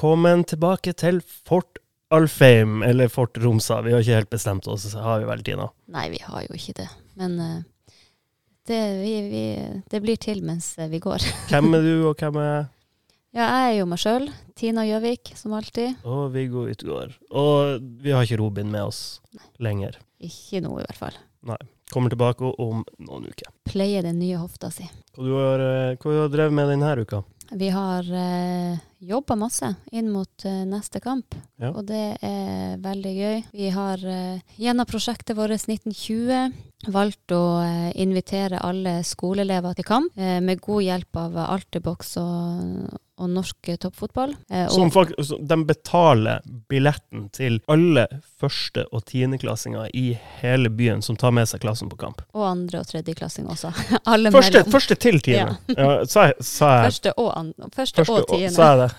Velkommen tilbake til Fort Alfheim, eller Fort Romsa. Vi har ikke helt bestemt oss, har vi vel, Tina? Nei, vi har jo ikke det. Men uh, det, vi, vi, det blir til mens eh, vi går. Hvem er du, og hvem er Ja, jeg er jo meg sjøl. Tina Gjøvik, som alltid. Og Viggo Utgård. Og vi har ikke Robin med oss lenger. Ikke nå, i hvert fall. Nei. Kommer tilbake om noen uker. Pleier den nye hofta si. Hva du har, eh, hva du har drevet med denne uka? Vi har eh, jobba masse inn mot eh, neste kamp, Ja. og det er veldig gøy. Vi har eh, gjennom prosjektet vårt 1920 valgt å eh, invitere alle skoleelever til kamp, med god hjelp av Altibox og, og norsk toppfotball. Som fakt, så de betaler billetten til alle første- og tiendeklassinger i hele byen som tar med seg klassen på kamp. Og andre- og tredjeklassing også. Alle Første, mellom. første til tiende. Ja. sa, jeg- sa jeg Første og, an første første, og- tiende. Sa jeg det?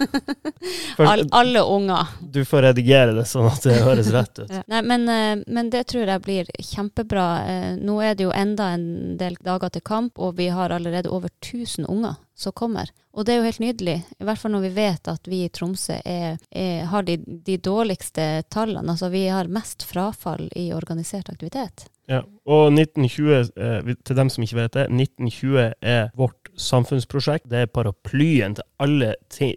All, alle unger. Du får redigere det sånn at det høres rett ut. Nei, men, eh, men det tror jeg blir kjempebra. Eh, Nå er det jo enda en del dager til kamp, og vi har allerede over 1000 unger som kommer. Og det er jo helt nydelig, i hvert fall når vi vet at vi i Tromsø er, er, har de, de dårligste tallene. Altså vi har mest frafall i organisert aktivitet. Ja. Og 1920, eh, til dem som ikke vet det, 1920 er vårt samfunnsprosjekt. Det er paraplyen til alle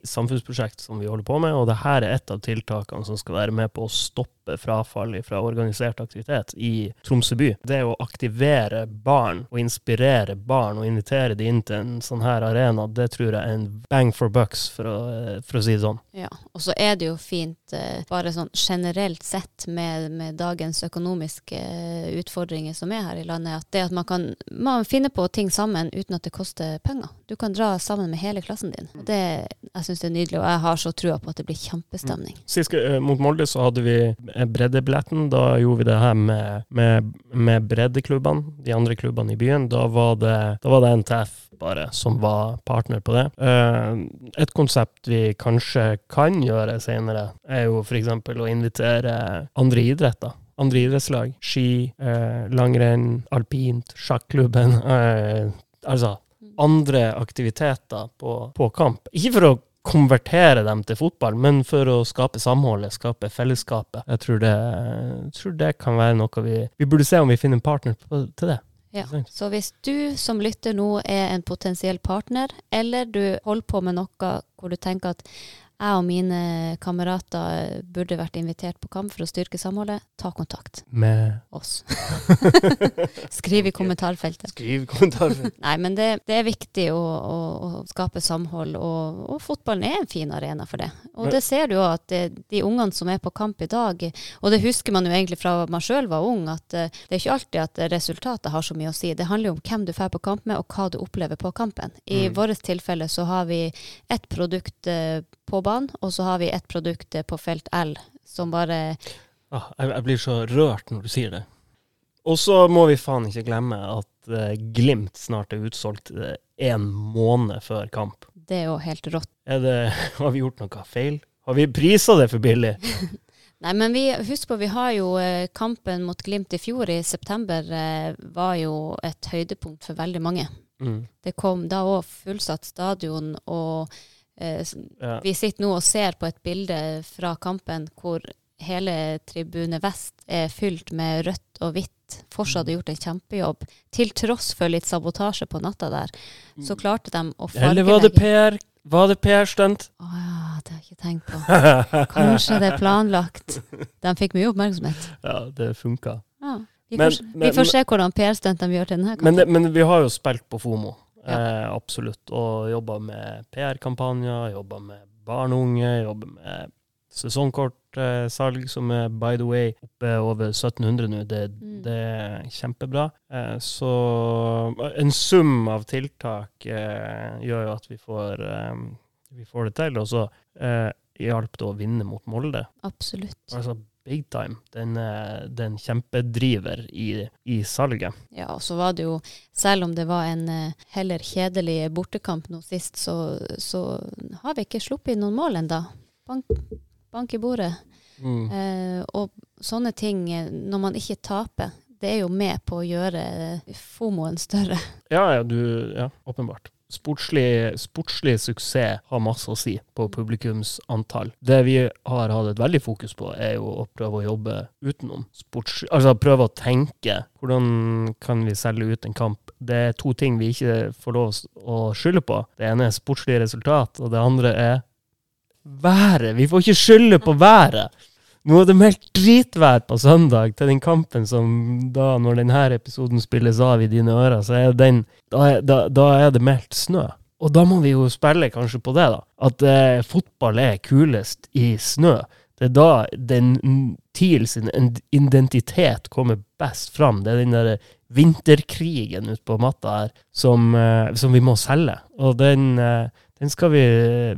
samfunnsprosjekt som vi holder på med, og dette er et av tiltakene som skal være med på å stoppe frafall fra organisert aktivitet i Tromsø by. Det å aktivere barn og inspirere barn og invitere de inn til en sånn her arena, det tror jeg er en bang for bucks, for å, eh, for å si det sånn. Ja, og så er det jo fint eh, bare sånn generelt sett med, med dagens økonomiske eh, utfordringer som er her i landet, at det at man kan man finner på ting sammen uten at det koster penger. Du kan dra sammen med hele klassen din. Og det, jeg syns det er nydelig, og jeg har så trua på at det blir kjempestemning. Sist mot Molde så hadde vi breddebilletten. Da gjorde vi det her med, med, med breddeklubbene, de andre klubbene i byen. Da var det, da var det NTF bare som var partner på det. Eh, et konsept vi kanskje kan gjøre senere, er jo f.eks. å invitere andre idretter. Andre idrettslag. Ski, eh, langrenn, alpint, sjakklubben. Eh, altså andre aktiviteter på, på kamp. Ikke for å konvertere dem til fotball, men for å skape samholdet, skape fellesskapet. Jeg tror det, jeg tror det kan være noe vi Vi burde se om vi finner en partner på, til det. Ja. Så hvis du som lytter nå er en potensiell partner, eller du holder på med noe hvor du tenker at jeg og mine kamerater burde vært invitert på kamp for å styrke samholdet, ta kontakt. Med Oss. Skriv i kommentarfeltet. Skriv kommentarfeltet. Nei, men det, det er viktig å, å, å skape samhold, og, og fotballen er en fin arena for det. Og det ser du jo at det, de ungene som er på kamp i dag, og det husker man jo egentlig fra man sjøl var ung, at eh, det er ikke alltid at resultatet har så mye å si. Det handler jo om hvem du drar på kamp med, og hva du opplever på kampen. I Mm. vårt tilfelle så har vi ett produkt eh, på banen, og så har vi ett produkt eh, på felt L, som bare Ah, jeg, blir så rørt når du sier det. Og så må vi faen ikke glemme at eh, Glimt snart er utsolgt eh, en måned før kamp. Det er jo helt rått. Det, har vi gjort noe feil? Har vi prisa det for billig? Nei, men vi, husk på, vi har jo eh, kampen mot Glimt i fjor, i september, eh, var jo et høydepunkt for veldig mange. Mm. Det kom da òg fullsatt stadion, og Ja. vi sitter nå og ser på et bilde fra kampen hvor hele tribune vest er fylt med rødt og hvitt. Fors hadde gjort en kjempejobb. Til tross for litt sabotasje på natta der, så klarte de å fargelegge Eller var det PR? Var det PR-stunt? Å ja, det har jeg ikke tenkt på. Kanskje det er planlagt. De fikk mye oppmerksomhet. ja, det funka. Ja. Vi, vi får se hvordan PR-stunt de gjør til denne kampen. Men, men vi har jo spilt på FOMO, Ja. eh, absolutt. Og jobba med PR-kampanjer, jobba med barn og unge, jobba med sesongkortsalg, som er by the way oppe over 1700 nå. Det, Mm. det er kjempebra. Eh, så en sum av tiltak eh, gjør jo at vi får, eh, vi får det til. Og så eh, hjalp det å vinne mot Molde. Absolutt. Altså big time. Den er, er en kjempedriver i, i salget. Ja, og så var det jo, selv om det var en eh, heller kjedelig bortekamp nå sist, så, så har vi ikke sluppet inn noen mål ennå. Bank, bank i bordet. Mm. Eh, og sånne ting, eh, når man ikke taper, det er jo med på å gjøre eh, fomoen større. Ja, ja, du, ja, åpenbart. Sportslig, sportslig suksess har masse å si på publikumsantall. Det vi har hatt et veldig fokus på, er jo å prøve å jobbe utenom sports... Altså prøve å tenke hvordan kan vi selge ut en kamp. Det er to ting vi ikke får lov å skylde på. Det ene er sportslige resultat, og det andre er været. Vi får ikke skylde på været. Nå er det meldt dritvær på søndag til den kampen som da, når denne episoden spilles av i dine ører, så er den Da er, da, da er det meldt snø. Og da må vi jo spille kanskje på det, da. At eh, fotball er kulest i snø. Det er da den TIL sin identitet kommer best fram. Det er den der vinterkrigen ute på matta her som, eh, som, vi må selge. Og den, eh, den skal vi,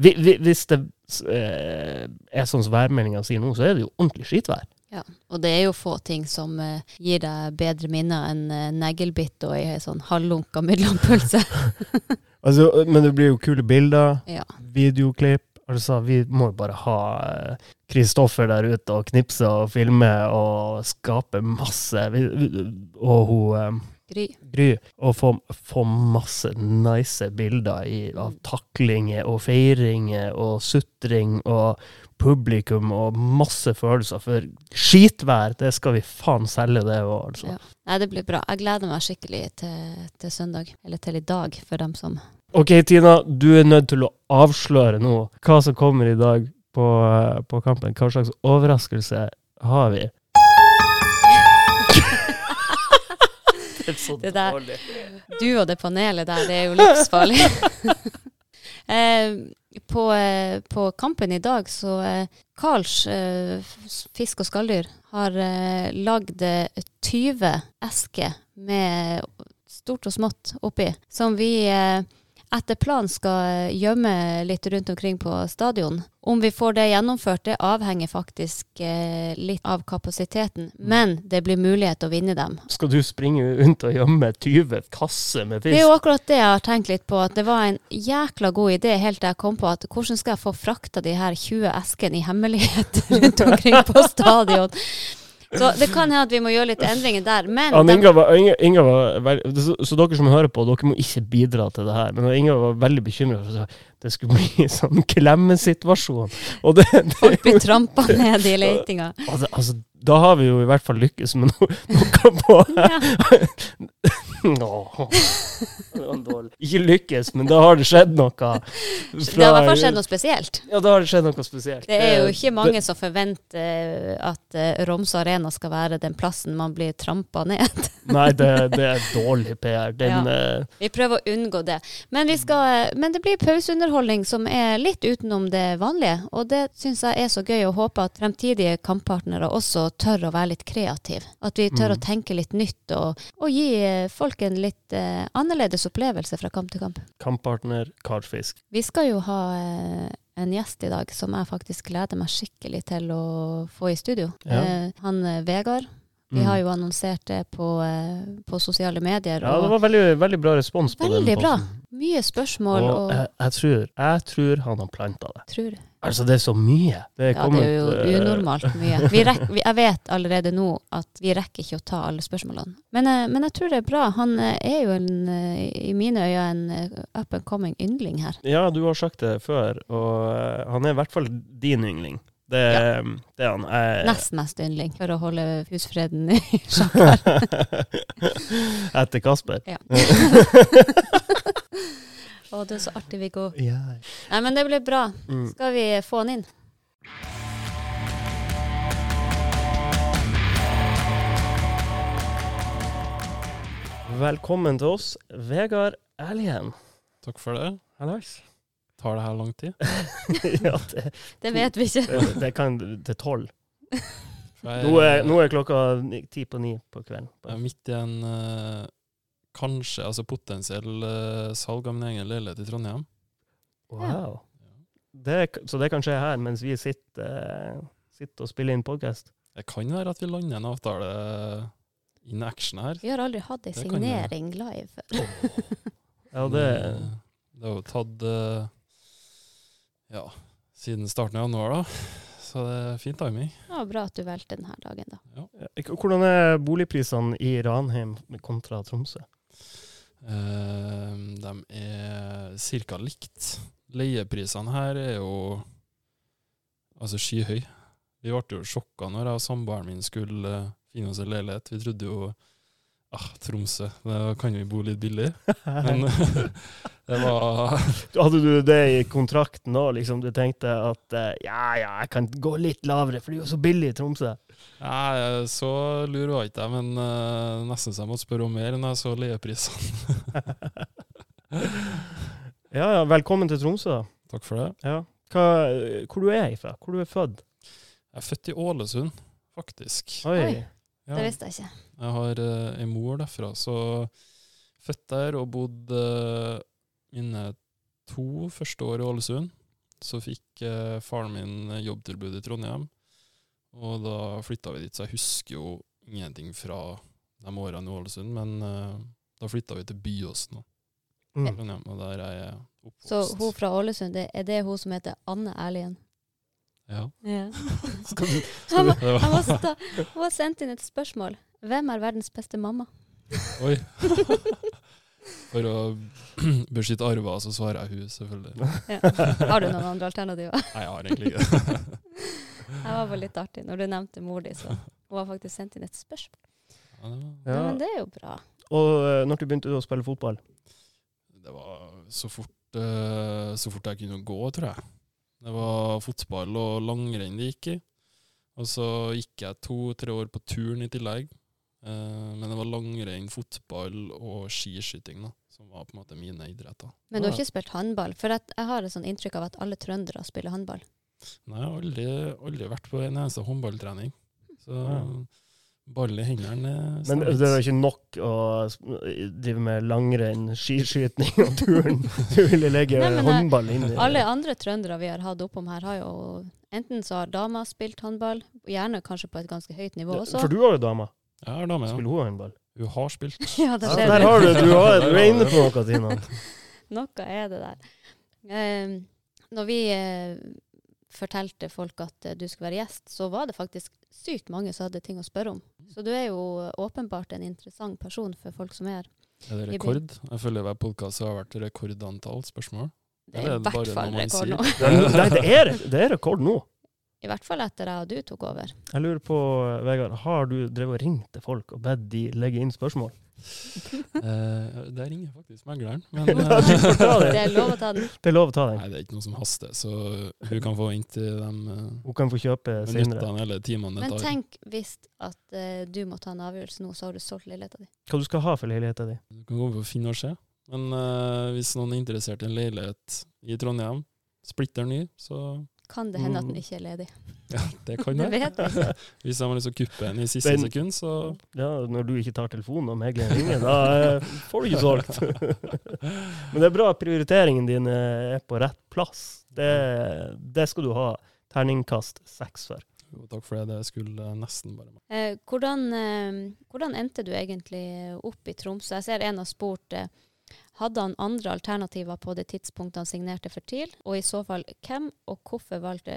vi, vi Hvis det er sånn som værmeldinga sier nå, så er det jo ordentlig skitvær. Ja, og det er jo få ting som uh, gir deg bedre minner enn uh, neglbitt og ei sånn halvlunka middelompølse. altså, men det blir jo kule bilder, ja. videoklipp. Altså, vi må jo bare ha Kristoffer uh, der ute og knipse og filme og skape masse. Vi, og hun Gry. Gry. Og få, få masse nice bilder i, av taklinger og feiringer og sutring og publikum og masse følelser. For skitvær, det skal vi faen selge, det òg, altså. Ja. Nei, det blir bra. Jeg gleder meg skikkelig til, til, søndag. Eller til i dag, for dem som OK, Tina. Du er nødt til å avsløre nå hva som kommer i dag på, på kampen. Hva slags overraskelse har vi? Det er så dårlig. Du og det panelet der, det er jo livsfarlig. eh, på, eh, på, kampen i dag så eh, Karls fisk og skalldyr har lagd 20 eh, esker med stort og smått oppi, som vi etter planen skal gjemme litt rundt omkring på stadion. Om vi får det gjennomført, det avhenger faktisk eh, litt av kapasiteten. Mm. Men det blir mulighet til å vinne dem. Skal du springe rundt og gjemme 20 kasser med fisk? Det er jo akkurat det jeg har tenkt litt på. At det var en jækla god idé helt til jeg kom på at hvordan skal jeg få frakta de her 20 eskene i hemmelighet rundt omkring på stadion? Så det kan hende at vi må gjøre litt endringer der. Men ja, Inga var, Inga, Inga var så, så, dere som hører på, dere må ikke bidra til det her. Men Inga var veldig bekymra for at det skulle bli en sånn klemmesituasjon. Og det, det, Folk blir trampa ned i letinga. Altså, altså, da har vi jo i hvert fall lykkes med noe, noe på ja. Ikke lykkes, men da har det skjedd noe. Fra, det har i hvert fall skjedd noe spesielt. Ja, da har det skjedd noe spesielt. Det er jo ikke mange som forventer at uh, Romsø Arena skal være den plassen man blir trampa ned. Nei, det, det, er dårlig PR. Den, ja. vi prøver å unngå det. Men, skal, men det blir pauseunderholdning som er litt utenom det vanlige, og det syns jeg er så gøy, og håper at fremtidige kamppartnere også tør å være litt kreative. At vi tør mm. å tenke litt nytt og, og gi eh, folk en litt eh, annerledes opplevelse fra kamp til kamp. Kamppartner Karfisk. Vi skal jo ha eh, en gjest i dag som jeg faktisk gleder meg skikkelig til å få i studio. Ja. Eh, han eh, Vegard. Vi mm. har jo annonsert det på, på sosiale medier. Ja, det var veldig, veldig bra respons på veldig den. Veldig bra. Mye spørsmål. Og, og jeg, jeg, tror, jeg, tror, han har planta det. Tror? Altså, det er så mye. Det er, ja, det er jo unormalt mye. Rekker, jeg vet allerede nå at vi rekker ikke å ta alle spørsmålene. Men, uh, men, jeg tror det er bra. Han uh, er jo en, i mine øyne en up and coming yndling her. Ja, du har sagt det før, og han er i hvert fall din yndling. Det, ja. det er han. Jeg, Nest mest yndling, for å holde husfreden i sjakk her. Etter Kasper? Ja. Å, det er så artig, Viggo. Ja. Nei, men det blir bra. Mm. Skal vi få han inn? Velkommen til oss, Vegard Erlien. Takk for det. Hallais. Tar det her lang tid? ja, det, det, vet vi ikke. det, det kan til tolv. Nå er, nå er, klokka ti på ni på kvelden. Jeg er midt i en uh, kanskje, altså potensiell uh, salg av min egen leilighet i Trondheim. Wow. Det, så det kan skje her mens vi sitter, uh, sitter og spiller inn podkast? Det kan være at vi lander en avtale in action her. Vi har aldri hatt ei signering live før. ja, det Det har jo tatt uh, ja, siden starten av januar, da. Så det er fin timing. Ja, Bra at du valgte denne dagen, da. Ja. Hvordan er boligprisene i Ranheim kontra Tromsø? Eh, de er ca. likt. Leieprisene her er jo altså skyhøy. Vi ble jo sjokka når jeg og samboeren min skulle eh, finne oss en leilighet. Vi trodde jo ah, Tromsø, da kan vi bo litt billig. Men det var Hadde du det i kontrakten òg, liksom? Du tenkte at eh, ja, ja, jeg kan gå litt lavere, for det er jo så billig i Tromsø. Nei, så lur var ikke jeg, men uh, nesten så jeg måtte spørre om mer når jeg så leieprisene. Ja, ja, velkommen til Tromsø. da. Takk for det. Ja. Hva, hvor du er ifra? Hvor du er født? Jeg er født i Ålesund, faktisk. Oi. Oi. Ja. Det visste jeg ikke. Jeg har uh, en mor derfra, så født der og bodd uh, mine to første år i Ålesund. Så fikk uh, faren min jobbtilbud i Trondheim, og da flytta vi dit. Så jeg husker jo ingenting fra de årene i Ålesund, men uh, da flytta vi til Byåsen, Mm. Og der er jeg oppvokst. Så hun fra Ålesund, det, er det hun som heter Anne Erlien? Ja. Ja. Skal du, Han, skal du, må- han, må sta- hun har sendt inn et spørsmål. Hvem er verdens beste mamma? Oi. For å beskytte arver, så svarer jeg hun, selvfølgelig. Ja. Har du noen andre alternativer? Nei, jeg har egentlig ikke det. Jeg var bare litt artig når du nevnte mor di, så hun har faktisk sendt inn et spørsmål. Ja, Ja. Men det er jo bra. Og eh, når du begynte du å spille fotball? Det var så fort, eh, så fort jeg kunne gå, tror jeg. Det var fotball og langrenn det gikk i. Og så gikk jeg to-tre år på turn i tillegg. Eh, men det var langrenn, fotball og skiskyting da, som var på en måte mine idretter. Men du har ikke spilt håndball? For jeg har et sånn inntrykk av at alle trøndere spiller håndball. Nei, jeg har aldri, aldri vært på en eneste håndballtrening. Så Ja. ball i hendene Men det er ikke nok å drive med langrenn, skiskyting og turn. Du ville legge Nei, håndball inn i Alle andre trøndere vi har hatt oppom her, har jo enten så har dama spilt håndball, gjerne kanskje på et ganske høyt nivå også. For du har jo dama. Jeg har dame, ja. Spiller hun håndball? Hun har spilt. Ja, der Ja, der har du, du, har, du er inne på noe, Tina. Noe er det der. Um, når vi eh, fortalte folk at eh, du skulle være gjest, så var det faktisk sykt mange som hadde ting å spørre om. Så du er jo åpenbart en interessant person for folk som er her. Er det rekord? Jeg føler hver podkast har vært rekordantall spørsmål. Det er er i det hvert fall rekord nå. Nei, det er, det er rekord nå. I hvert fall etter jeg og du tok over. Jeg lurer på, Vegard, har du drevet og ringt til folk og bedt de legge inn spørsmål? Eh, der ringer faktisk megleren. Men ta Det det. er lov å ta den. Det er lov å ta den. nei, det er ikke noe som haster, så hun kan få inntil de uh, Hun kan få kjøpe senere. eller timene Men tenk hvis at uh, du må ta en avgjørelse nå, så har du solgt leiligheta di. Hva du skal ha for leiligheten din? Du kan gå på Finn og se. Men eh, hvis noen er interessert i en leilighet i Trondheim, splitter ny, så Kan det hende at Mm. den ikke er ledig? ja, det kan Det det. vet vi ikke. Hvis han har lyst til å kuppe en i siste Den- sekund, så Ja, Når du ikke tar telefonen og megleren ringer, da eh, får du ikke solgt. Men det er bra at prioriteringen din eh, er på rett plass. Det, det skal du ha terningkast seks for. jo, takk for det. Det skulle nesten bare meg. Eh, hvordan, eh, hvordan endte du egentlig opp i Tromsø? Jeg ser en har spurt eh, hadde han andre alternativer på det tidspunktet han signerte for TIL, og i så fall hvem, og hvorfor, valgte,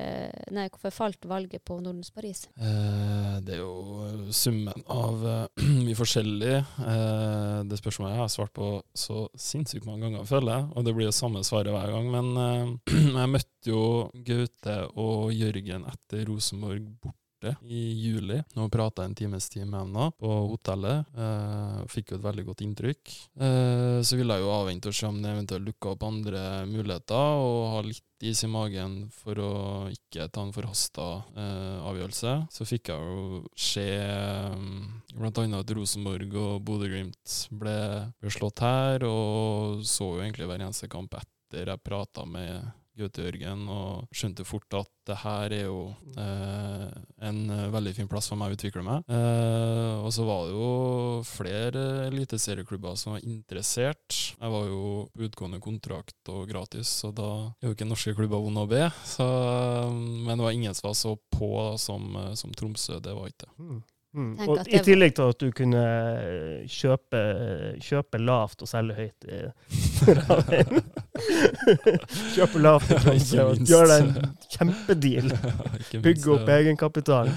nei, hvorfor falt valget på Nordens Paris? Eh, det er jo summen av uh, mye forskjellig. Eh, det spørsmålet jeg har svart på så sinnssykt mange ganger, føler jeg, og det blir jo samme svaret hver gang. Men eh, jeg møtte jo Gaute og Jørgen etter Rosenborg borte i juli. Nå prata jeg en times tid med henne på hotellet. Eh, fikk jo et veldig godt inntrykk. Eh, så ville jeg jo avvente og se om det eventuelt dukka opp andre muligheter, og ha litt is i magen for å ikke ta en forhasta eh, avgjørelse. Så fikk jeg jo se um, blant annet at Rosenborg og Bodø-Glimt ble, ble slått her, og så jo egentlig hver eneste kamp etter jeg prata med Gaute Jørgen, og skjønte fort at det her er jo eh, en eh, veldig fin plass for meg å utvikle meg. Eh, og så var det jo flere eliteserieklubber som var interessert. Jeg var jo på utgående kontrakt og gratis, så da er jo ikke norske klubber vonde å be. Så, men det var ingen som var så på da, som, eh, som Tromsø, det var ikke det. Mm. Mm. Og I tillegg til at du kunne eh, kjøpe, kjøpe lavt og selge høyt. Eh, kjøpe og gjøre deg en kjempedeal. Bygge opp eh, egenkapital.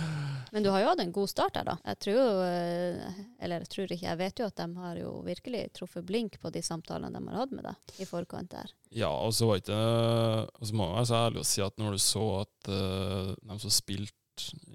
Men du har jo hatt en god start der, da. Jeg tror jo, eh, eller jeg tror ikke, jeg vet jo at de har jo virkelig truffet blink på de samtalene de har hatt med deg i forkant der. Ja, og så var ikke Og så må jeg være så ærlig å si at når du så at uh, de som spilte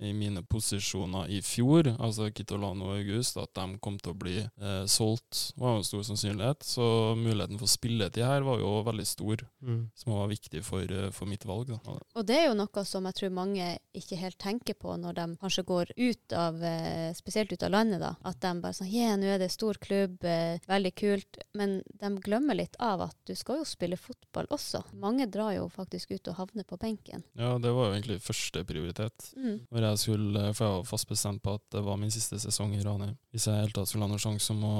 i mine posisjoner i fjor, altså Kitolano og August, at de kom til å bli eh, solgt, var jo en stor sannsynlighet. Så muligheten for spilletid her var jo veldig stor, Mm. som var viktig for, eh, for mitt valg. Da. Og det er jo noe som jeg tror mange ikke helt tenker på når de kanskje går ut av, eh, spesielt ut av landet, da. At de bare sånn Ja, nå er det stor klubb, eh, veldig kult. Men de glemmer litt av at du skal jo spille fotball også. Mange drar jo faktisk ut og havner på benken. Ja, det var jo egentlig første prioritet. Mm. Når jeg skulle, for jeg var fast bestemt på at det var min siste sesong i Ranheim. Hvis jeg i hele tatt skulle ha noen sjanse om å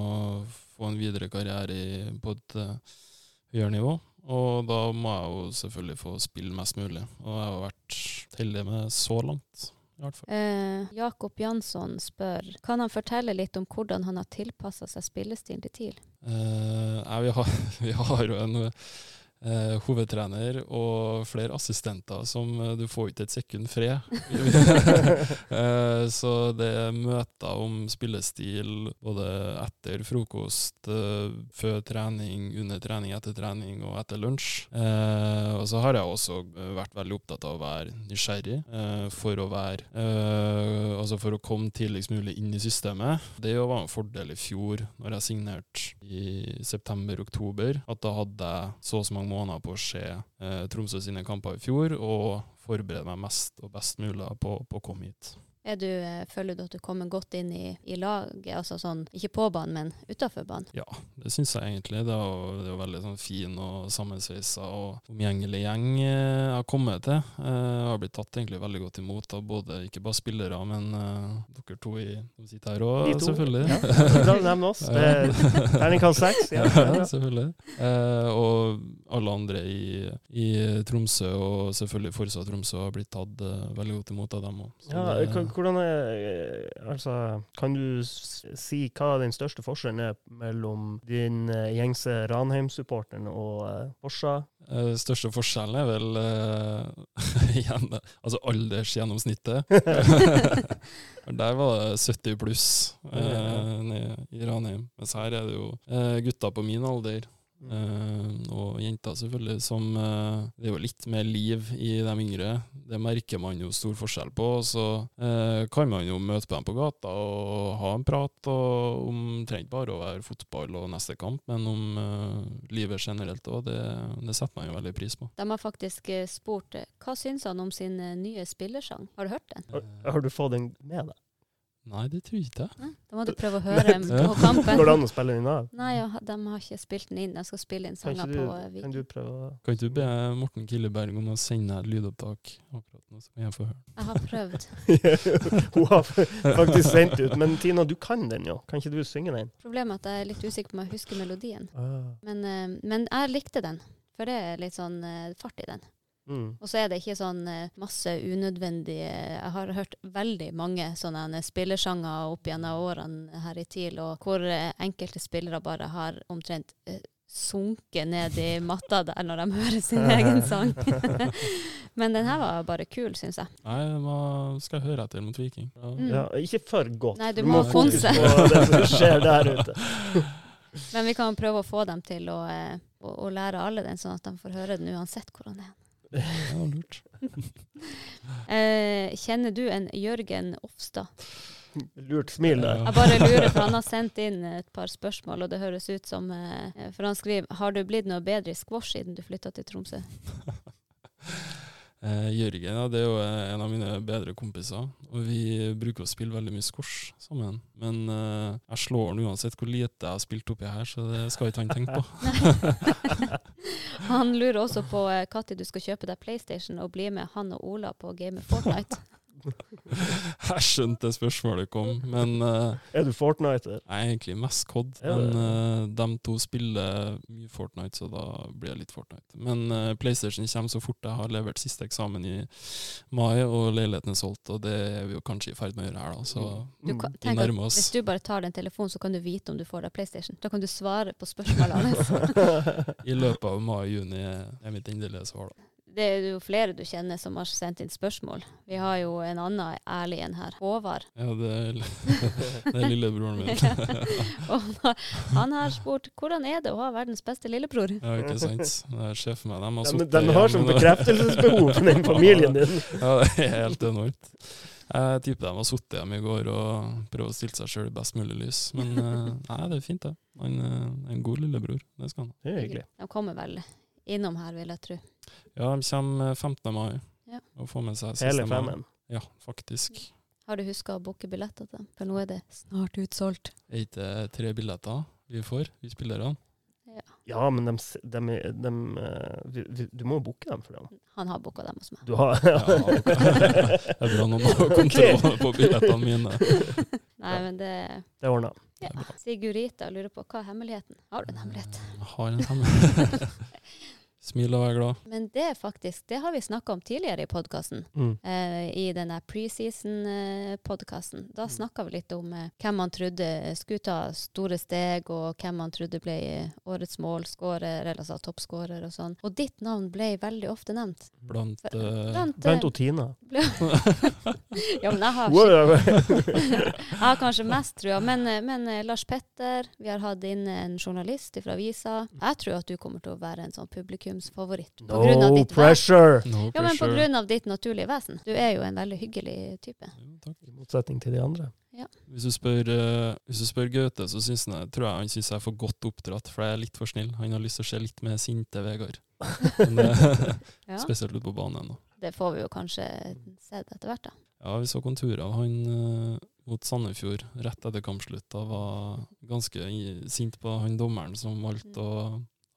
få en videre karriere i, på et eh, høyere nivå. Og da må jeg jo selvfølgelig få spille mest mulig. Og jeg har vært heldig med så langt, i hvert fall. Eh, Jakob Jansson spør kan han fortelle litt om hvordan han har tilpassa seg spillestilen til TIL. Eh, vi, har, vi har jo en eh, hovedtrener og flere assistenter som eh, du får ikke et sekund fred. Eh, så det er møter om spillestil både etter frokost, eh, før trening, under trening, etter trening og etter lunsj. Eh, og så har jeg også eh, vært veldig opptatt av å være nysgjerrig eh, for å være eh, Altså for å komme tidligst mulig inn i systemet. Det var en fordel i fjor, når jeg signerte i september-oktober, at da hadde jeg så og så mange måneder på å se eh, Tromsø sine kamper i fjor, og forberede meg mest og best mulig på, på å komme hit. Er du, eh, føler du at du kommer godt inn i, i laget, altså sånn, ikke på banen, men utafor banen? Ja, det syns jeg egentlig. Det er jo, det er jo veldig sånn fin og sammensveisa og omgjengelig gjeng eh, jeg har kommet til. Eh, Jeg har blitt tatt egentlig veldig godt imot av både ikke bare spillere, men uh, dere to i, som sitter her òg, selvfølgelig. Ja, bra nevn oss. Det er Terningkast seks. Ja. Ja, selvfølgelig. Uh, og alle andre i, i Tromsø, og selvfølgelig Forsa Tromsø, har blitt tatt uh, veldig godt imot av dem òg. Ja, kan- hvordan er eh, Altså, kan du si hva den største forskjellen er mellom din eh, gjengse Ranheim-supporteren og uh, Forsa? Eh, største forskjellen er vel uh, igjen, altså aldersgjennomsnittet. Der var det 70 pluss uh, i Ranheim. Mens her er det jo uh, gutter på min alder. Eh, og jenter, selvfølgelig, som eh, Det er jo litt mer liv i de yngre. Det merker man jo stor forskjell på. Så eh, kan man jo møte på dem på gata og ha en prat og om trenger bare å være fotball og neste kamp, men om livet generelt òg. Det, det setter man jo veldig pris på. De har faktisk spurt hva syns han om sin nye spillersang. Har du hørt den? Har, har du fått den med deg? Nei, det tror jeg ikke. Nei, Da må du prøve å høre dem på kampen. Går det an å spille den av? Nei, ja, de har ikke spilt den inn. De skal spille inn Kan sanger på eh, kan Viking. du prøve Kan ikke du be Morten Killeberg om å sende et lydopptak akkurat nå, så kan jeg få høre? Jeg har prøvd. Hun har faktisk sendt ut. Men Tina, du kan den jo. Kan ikke du synge den? Problemet er at jeg er litt usikker på om jeg husker melodien. Ah. Men, eh, men jeg likte den, for det er litt sånn eh, fart i den. Mm. Og så er det ikke sånn eh, masse unødvendige Jeg har hørt veldig mange sånne eh, spillersanger opp gjennom årene her i TIL, og hvor eh, enkelte spillere bare har omtrent sunket ned i matta der når de hører sin egen sang. Men den her var bare kul, syns jeg. Nei, man skal jeg høre etter mot Viking? Ja. Mm. Ja, ikke for godt. Nei, du må fokusere fonse. på det som skjer der ute. Men vi kan prøve å få dem til å, å, å lære alle den, sånn at de får høre den uansett hvor han er. Ja, lurt. Eh, kjenner du en Jørgen Ofstad? Lurt smil der. Jeg bare lurer, for han har sendt inn et par spørsmål, og det høres ut som eh, For han skriver Har du blitt noe bedre i squash siden du flytta til Tromsø? Eh, Jørgen ja, det er jo eh, en av mine bedre kompiser, og vi bruker å spille veldig mye squash sammen. Men eh, jeg slår han uansett hvor lite jeg har spilt oppi her, så det skal ikke han tenke på. Han lurer også på når du skal kjøpe deg PlayStation og bli med han og Ola på game Fortnite. Jeg skjønte spørsmålet kom, men uh, Er du Fortniter? jeg er egentlig mest COD. Men uh, de to spiller mye Fortnite, så da blir det litt Fortnite. Men uh, PlayStation kommer så fort jeg har levert siste eksamen i mai, og leiligheten er solgt, og det er vi jo kanskje i ferd med å gjøre her, da. Så Du kan, vi nærmer oss. hvis du bare tar den telefonen, så kan du vite om du får deg PlayStation. Da kan du svare på spørsmålene hans. I løpet av mai-juni er mitt endelige svar, da. Det er jo flere du kjenner som har sendt inn spørsmål. Vi har jo en annen ærlig en her. Håvard. Ja, det er, det er lillebroren min. Og han har- spurt hvordan er det å ha verdens beste lillebror? Ja, ikke sant. Det er sjefen min. De har sittet de har sånn bekreftelsesbehov for den familien din. Ja, det er helt enormt. Jeg tipper de har sittet hjemme i går og prøvd å stille seg sjøl i best mulig lys. Men eh, nei, det er fint, det. Han eh, er en god lillebror. Det skal han ha. Det er hyggelig. De kommer vel innom her, vil jeg tro. Ja, de kommer 15. mai Ja. og får med seg Hele siste mai. femmen. Ja, faktisk. Har du huska å booke billetter til dem? For nå er det snart utsolgt. Er ikke det tre billetter vi får, vi spillerne? Ja, men de, s- de, de, eh, vi, vi, du må booke dem for dem. Han har booka dem hos meg. Du har Ja, det er bra noen har kontroll på billettene mine. Nei, men det Det ordna. ja. Sigurita lurer på hva er hemmeligheten? Har du en hemmelighet? Jeg har en hemmelighet. Smil og vær glad. Men det faktisk, det har vi snakka om tidligere i podkasten. Mm. Eh, I denne preseason-podkasten. Da snakka vi litt om eh, hvem man trodde skulle ta store steg, og hvem man trodde ble eh, årets målskårer, eller altså toppskårer og sånn. Og ditt navn ble veldig ofte nevnt. Blant For- eh, Blant, Blant eh, Tina. ja, men jeg har, jeg har kanskje mest trua. Men, eh, men eh, Lars Petter, vi har hatt inn en journalist fra avisa. Jeg tror at du kommer til å være en sånn publikumsfavoritt. På grunn av No pressure! no Ja, men på grunn av ditt naturlige vesen. Du er jo en veldig hyggelig type. Ja, takk. I motsetning til de andre. Hvis du spør, eh, hvis du spør Gaute, så synes han, tror jeg han syns jeg er for godt oppdratt, for jeg er litt for snill. Han har lyst til å se litt mer sinte Vegard. Men, eh, Ja. Spesielt ute på banen. Da. Det får vi jo kanskje sett etter hvert, da. Ja, vi så konturer av han eh, mot Sandefjord rett etter kampslutt. Da var ganske sint på han dommeren som valgte å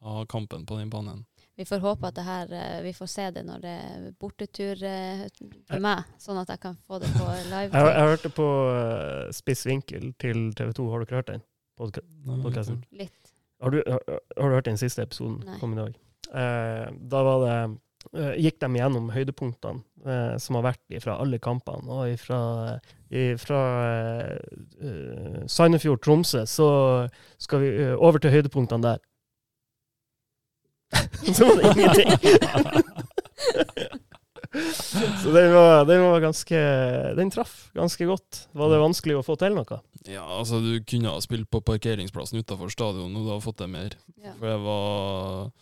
ha kampen på den banen. Vi får håpe at det her, eh, vi får se det når det er bortetur eh, for meg, sånn at jeg kan få det på live. Jeg, jeg hørte på eh, Spiss vinkel til TV 2. Har dere hørt den? Podka Nei. Litt. Har, du, har, har du hørt den siste episoden? Nei. Kom i dag. Eh, da var det eh, gikk de gjennom høydepunktene eh, som har vært fra alle kampene. Og fra uh, Sandefjord-Tromsø så skal vi over til høydepunktene der. så var det ingenting. så den var, den var ganske Den traff ganske godt. Var det vanskelig å få til noe? Ja, altså Du kunne ha spilt på parkeringsplassen utenfor stadion, og du hadde fått det mer. Ja. For det var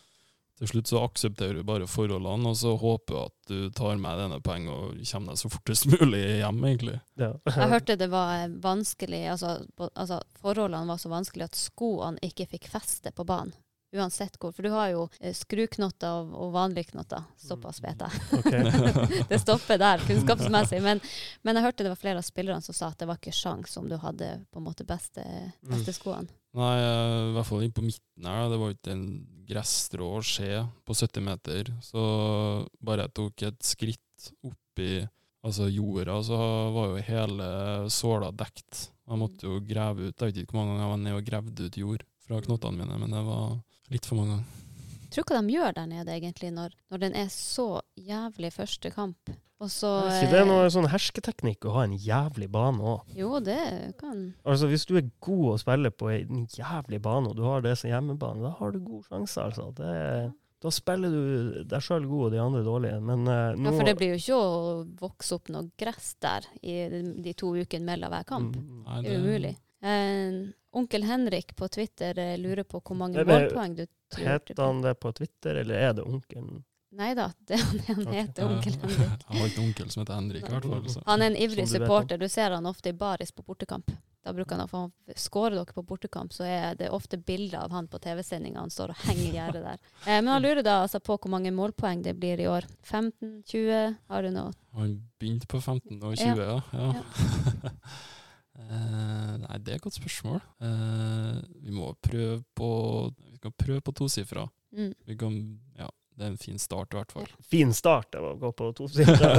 Til slutt så aksepterer du bare forholdene, og så håper du at du tar med denne poeng og kommer deg så fortest mulig hjem, egentlig. Ja. Jeg hørte det var vanskelig, altså, altså forholdene var så vanskelig at skoene ikke fikk feste på banen. Uansett hvor. For du har jo eh, skruknotter og, og vanlige knotter. Såpass vet jeg. Okay. det stopper der, kunnskapsmessig. Men, men jeg hørte det var flere av spillerne som sa at det var ikke sjans om du hadde på en måte beste, beste skoene. Nei, eh, i hvert fall inn på midten her. Det var ikke en gresstrå å se på 70 meter. Så bare jeg tok et skritt opp i altså jorda, så var jo hele såla dekt. Jeg måtte jo grave ut. Jeg vet ikke hvor mange ganger jeg var nede og gravde ut jord fra knottene mine, men det var litt for mange ganger. Tror hva de gjør der nede, egentlig, når, når den er så jævlig første kamp. Og så Er ikke det er noe sånn hersketeknikk å ha en jævlig bane òg? Jo, det kan Altså, hvis du er god å spille på en jævlig bane, og du har det som hjemmebane, da har du god sjanse, altså. Det, da spiller du deg sjøl god og de andre dårlige. Men uh, nå Ja, for det blir jo ikke å vokse opp noe gress der i de, de to ukene mellom hver kamp. Mm. Nei, Det er umulig. Eh, onkel Henrik på Twitter eh, lurer på hvor mange målpoeng du tror Heter han det på Twitter, eller er det onkelen? Nei da, det han Ok. heter onkel Henrik. Jeg har ikke onkel som heter Henrik, i hvert fall. Så. Han er en ivrig du supporter. Du ser han ofte i baris på bortekamp. Da bruker han å få Skårer dere på bortekamp, så er det ofte bilder av han på TV-sendinga. Han står og henger i gjerdet der. Eh, men han lurer da altså på hvor mange målpoeng det blir i år. 15? 20? Har du noe? Han begynte på 15 og 20, ja. ja. Eh, nei, det er et godt spørsmål. Eh, vi må prøve på Vi kan prøve på tosifra. Mm. Vi kan, ja, det er en fin start, i hvert fall. Fin start var å gå på tosifra.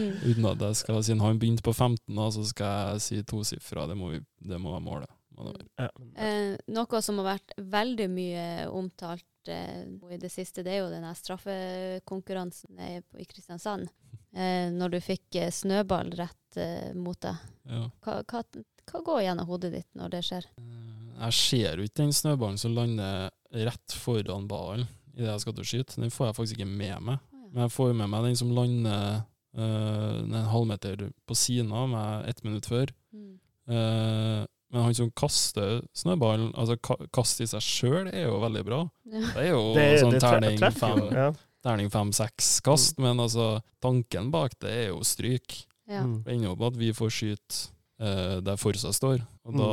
Mm. Uten at jeg skal, Siden han begynte på 15, da, så skal jeg si tosifra. Det, må vi- det må være målet. Må være. ja. Eh, noe som har vært veldig mye omtalt eh, i det siste, det er jo denne straffekonkurransen i Kristiansand. Eh, når du fikk eh, snøball rett eh, mot deg. Ja. Hva, hva, hva går gjennom hodet ditt når det skjer? Eh, Jeg ser jo ikke den snøballen som lander rett foran ballen idet jeg skal til å skyte. Den får jeg faktisk ikke med meg. Ja. Men jeg får med meg den som lander eh, en halvmeter på siden av meg ett minutt før. Mm. Uh, men han som kaster snøballen, altså ka kast i seg sjøl, er jo veldig bra. Ja. Det er jo Det, sånn det terning treffer fem, jo. Ja. kast, men altså tanken bak det er jo stryk. Ja. Mm. Det ender opp med at vi får skyte eh, der Forsa står, og da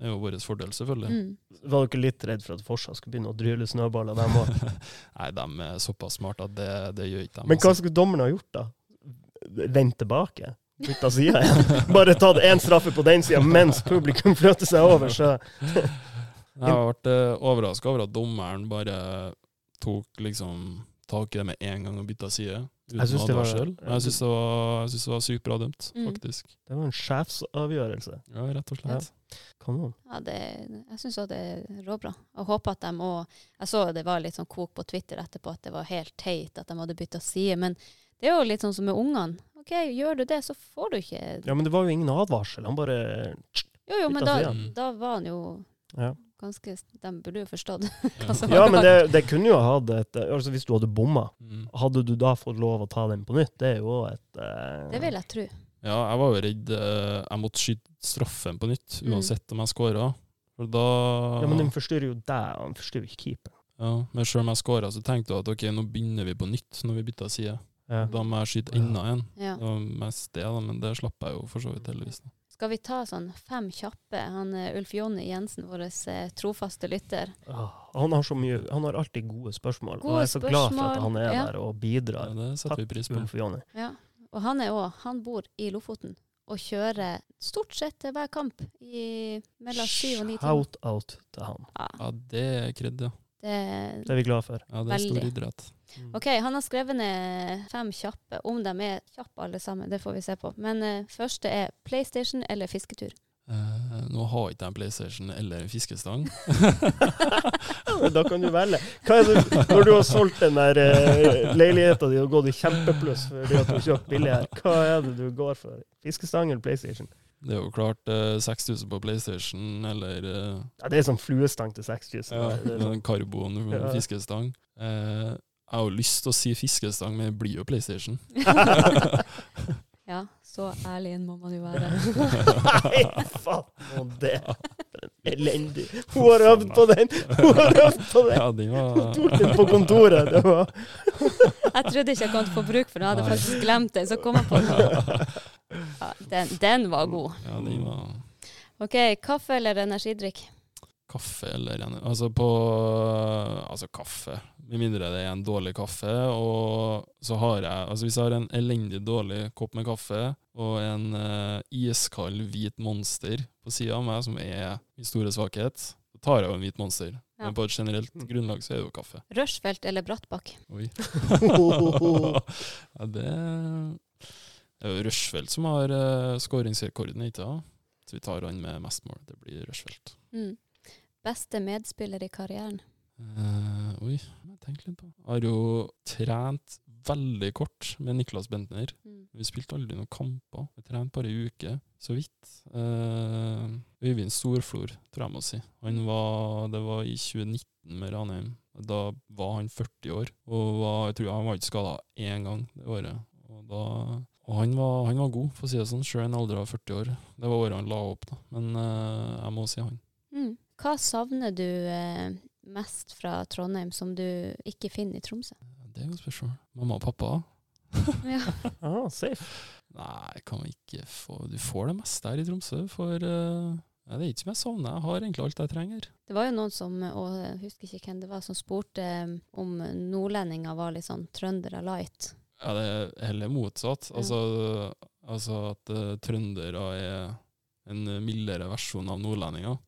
er jo vår fordel, selvfølgelig. Mm. Var dere litt redd for at Forsa skulle begynne å dryle snøballer, dem òg? Nei, de er såpass smarte at det, det gjør ikke de. Men hva altså. skulle dommerne ha gjort, da? Vendt tilbake? Bytta side igjen? Bare tatt én straffe på den sida mens publikum flytter seg over, så Jeg har vært uh, overraska over at dommeren bare tok liksom tak i det med en gang og bytta side. Uten Jeg synes det var- advarsel. Jeg syns det, det var sykt bra dømt, Mm. faktisk. Det var en sjefsavgjørelse. Ja, rett og slett. Kanon. Ja, det, jeg syns òg det er råbra. Jeg håper at de òg Jeg så det var litt sånn kok på Twitter etterpå at det var helt teit at de hadde bytta side, men det er jo litt sånn som med ungene. OK, gjør du det, så får du ikke Ja, men det var jo ingen advarsel. Han bare Jo, jo, men da, da var han jo Ja. Ganske De burde jo forstått. Ja. Ja, men det, det kunne jo ha hatt et Altså, hvis du hadde bomma, Mm. hadde du da fått lov å ta den på nytt? Det er jo et eh, Det vil jeg tro. ja, jeg var jo redd eh, jeg måtte skyte straffen på nytt, Mm. uansett om jeg scora. For da Ja, men den forstyrrer jo deg, og den forstyrrer ikke keeper. ja, Men selv om jeg scora, så tenkte jeg at ok, nå begynner vi på nytt når vi bytter side. Ja. Da må jeg skyte enda en. Ja. Det var mest det, da, men det slapp jeg jo for så vidt heldigvis. da. Skal vi ta sånn fem kjappe? Han eh, Ulf Jonny Jensen, vår eh, trofaste lytter. Åh, Han har så mye Han har alltid gode spørsmål, og jeg er så glad for at han er ja. der og Ja, bidrar. det setter vi pris på. Ulf Jonny. Ja. Og han er òg Han bor i Lofoten og kjører stort sett hver kamp i mellom syv og ni timer. Shout out til han. Ja, Ja, det er kred, ja. Det, Det er vi glad for. ja. Det er stor idrett. OK, han har skrevet ned fem kjappe. Om de er kjappe alle sammen, det får vi se på. Men uh, første er PlayStation eller fisketur. Uh, nå har jeg ikke en PlayStation eller en fiskestang. Da kan du velge. Hva er det, når du har solgt den der uh, leiligheta di og gått i kjempepluss fordi at du har kjøpt billig her, hva er det du går for? Fiskestang eller PlayStation? Det er jo klart eh, 6000 på PlayStation eller eh, Ja, det er sånn fluestang til 6000. ja, Det er sånn- en karbon Ja. fiskestang. Eh, jeg har jo lyst til å si fiskestang, men det blir jo PlayStation. Ja, så ærlig må man jo være. Nei, faen nå det. Elendig. Hun har øvd på den! Hun har øvd på den! ja, den Hun var tok den på kontoret. Det var Jeg trodde ikke jeg kom til å få bruk for den, jeg hadde faktisk glemt den. Så kom jeg på den. Ja, den. Den var god. Ja, den var OK, kaffe eller energidrikk? kaffe eller energi... Altså på Altså kaffe. Med mindre det er en dårlig kaffe. Og så har jeg Altså hvis jeg har en elendig dårlig kopp med kaffe og en uh, iskald hvit monster på sida av meg, som er min store svakhet, så tar jeg jo en hvit monster. Ja. Men på et generelt grunnlag så er det jo kaffe. Rushfeldt eller Brattbakk? Oi. ja, det det er jo Rushfeldt som har uh, skåringsrekorden, ikke? Så vi tar han med mest mål. Det blir Rushfeldt. Mm. Beste medspiller i karrieren? Uh, oi, tenk litt på. Har jo trent veldig kort med Niklas Bentner. Mm. Vi spilte aldri noen kamper. Vi trente bare ei uke, så vidt. Uh, Øyvind Storflor, tror jeg må si. Han var, det var i 2019 med Ranheim. Da var han 40 år, og var, jeg tror han var ikke skada én gang det året. Og, da, og han, var, han var god, for å si det sånn, sjøl i en alder av 40 år. Det var året han la opp, da. Men eh, jeg må si han. Mm. Hva savner du eh, mest fra Trondheim som du ikke finner i Tromsø? Det er jo et spørsmål. Mamma og pappa? Ja. ah, safe. Nei, kan vi ikke få Du får det meste her i Tromsø, for eh, det er ikke som jeg savner. Jeg har egentlig alt jeg trenger. Det var jo noen som, og jeg husker ikke hvem det var, som spurte eh, om nordlendinger var litt sånn trøndere light. Ja, det er heller motsatt. Ja. Altså, altså at uh, trøndere er en mildere versjon av nordlendinger.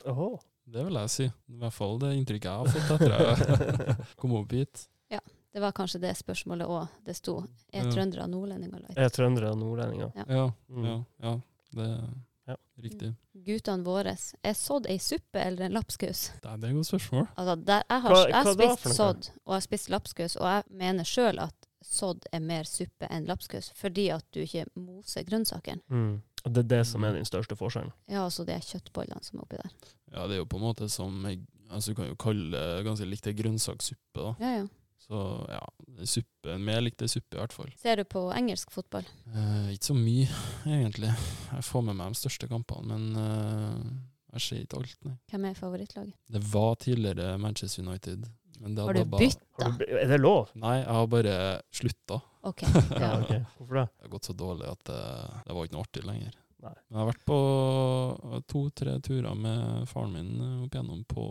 Det vil jeg si. I hvert fall det inntrykket jeg har fått etter jeg kom opp hit. Ja, Det var kanskje det spørsmålet òg det sto. Er Ja. trøndere nordlendinger light? Er trøndere nordlendinger. Ja, Mm. ja, ja. Det er Ja. riktig. Guttene våre. Er sodd ei suppe eller en lapskaus? Det er et godt spørsmål. Altså, der, jeg har, Hva- jeg har hva da spist sodd, og jeg har spist lapskaus, og jeg mener sjøl at sodd er mer suppe enn lapskaus, fordi at du ikke moser grønnsakene. Mm. Det er det som er den største forskjellen. Ja, altså er kjøttbollene som er oppi der. Ja, det er jo på en måte som altså Du kan jo kalle det ganske likt ei grønnsakssuppe. da. Ja, ja. Så ja, suppe. Mer likte suppe, i hvert fall. Ser du på engelsk fotball? Eh, ikke så mye, egentlig. Jeg får med meg de største kampene, men eh, jeg ser ikke alt, nei. Hvem er favorittlaget? Det var tidligere Manchester United. Men det Har du dabba- bytta? Er det lov? Nei, jeg har bare slutta. Ok. Ja, okay. Hvorfor det? Det har gått så dårlig at det, det var ikke noe artig lenger. Nei. Jeg har vært på to-tre turer med faren min eh, opp igjennom på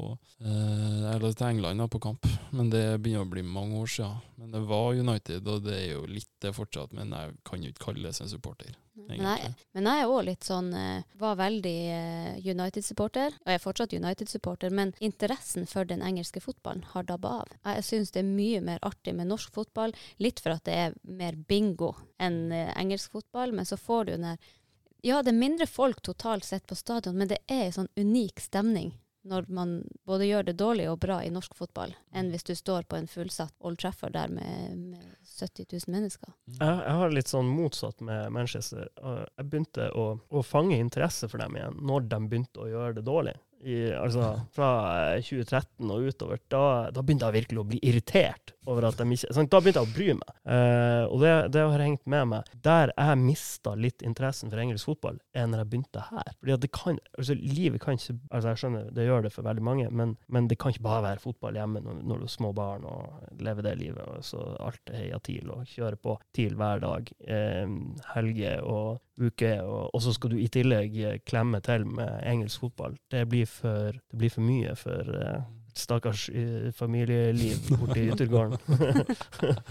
eh, Eller til England, da, på kamp. Men det begynner å bli mange år siden. Men det var United, og det er jo litt det fortsatt. Men jeg kan jo ikke kalles en supporter. Jeg, men jeg er òg litt sånn eh, Var veldig eh, United-supporter, og jeg er fortsatt United-supporter, men interessen for den engelske fotballen har dabba av. Jeg syns det er mye mer artig med norsk fotball, litt for at det er mer bingo enn eh, engelsk fotball, men så får du den der Ja, det er mindre folk totalt sett på stadion, men det er en sånn unik stemning når man både gjør det dårlig og bra i norsk fotball, enn hvis du står på en fullsatt Old Trafford der med, med 70 000 mennesker. Jeg, jeg har litt sånn motsatt med Manchester. Jeg begynte å, å fange interesse for dem igjen når de begynte å gjøre det dårlig. I, altså fra eh, 2013 og utover. Da, da begynte jeg virkelig å bli irritert over at de ikke sånn, Da begynte jeg å bry meg. Eh, og det, det har hengt med meg. Der jeg mista litt interessen for engelsk fotball, er når jeg begynte her. Fordi at det kan, altså Livet kan ikke altså Jeg skjønner det gjør det for veldig mange, men, men det kan ikke bare være fotball hjemme når, når du har små barn og lever det livet. Og så alt er heia TIL og kjører på TIL hver dag. Eh, helger og uke, og, og så skal du i tillegg eh, klemme til med engelsk fotball. Det blir for, det blir for mye for uh, stakkars uh, familieliv borti yttergården.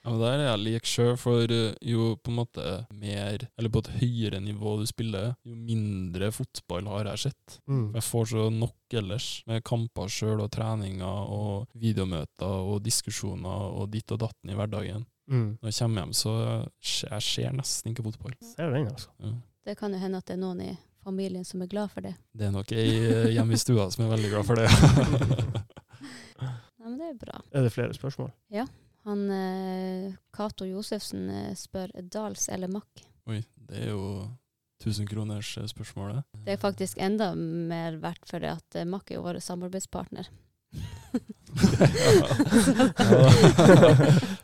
Ja, men Der er jeg lik sjøl, for eh, jo på en måte mer, eller på et høyere nivå du spiller, jo mindre fotball har jeg sett. mm. Jeg får så nok ellers, med kamper sjøl og treninger og videomøter og diskusjoner og ditt og datten i hverdagen. Mm. Når jeg kommer hjem, så jeg jeg ser nesten ikke fotball. Ser du den, altså? Ja. Det kan jo hende at det er noen i familien som er glad for det. Det er nok ei eh, hjemme i stua som er veldig glad for det. Nei, men det er bra. Er det flere spørsmål? Han eh, Josefsen eh, spør Dals eller Mack. Oi, det er jo 1000 kroners eh. Det er faktisk enda mer verdt for det at Mack er jo vår samarbeidspartner.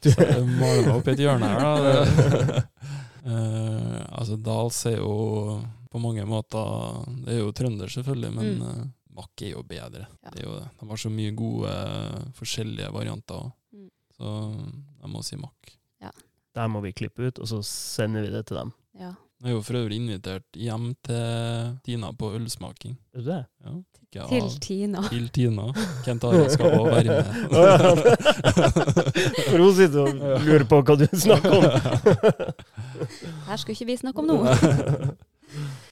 Du maler meg opp i et hjørne her, da. Uh, altså, Dals er jo på mange måter Det er jo trønder, selvfølgelig, men Mm. mm. Mack er jo bedre. Ja. Det er jo det. De har så mye gode forskjellige varianter. Mm. Så jeg må si Mack. Der må vi klippe ut, og så sender vi det til dem. Ja. Jeg er jo for øvrig invitert hjem til Tina på ølsmaking. Er du det? Ja, Til Tina. til Tina. Kent Are skal også være med. For hun sitter og lurer på hva du snakker om. Her skulle ikke vi snakke om nå.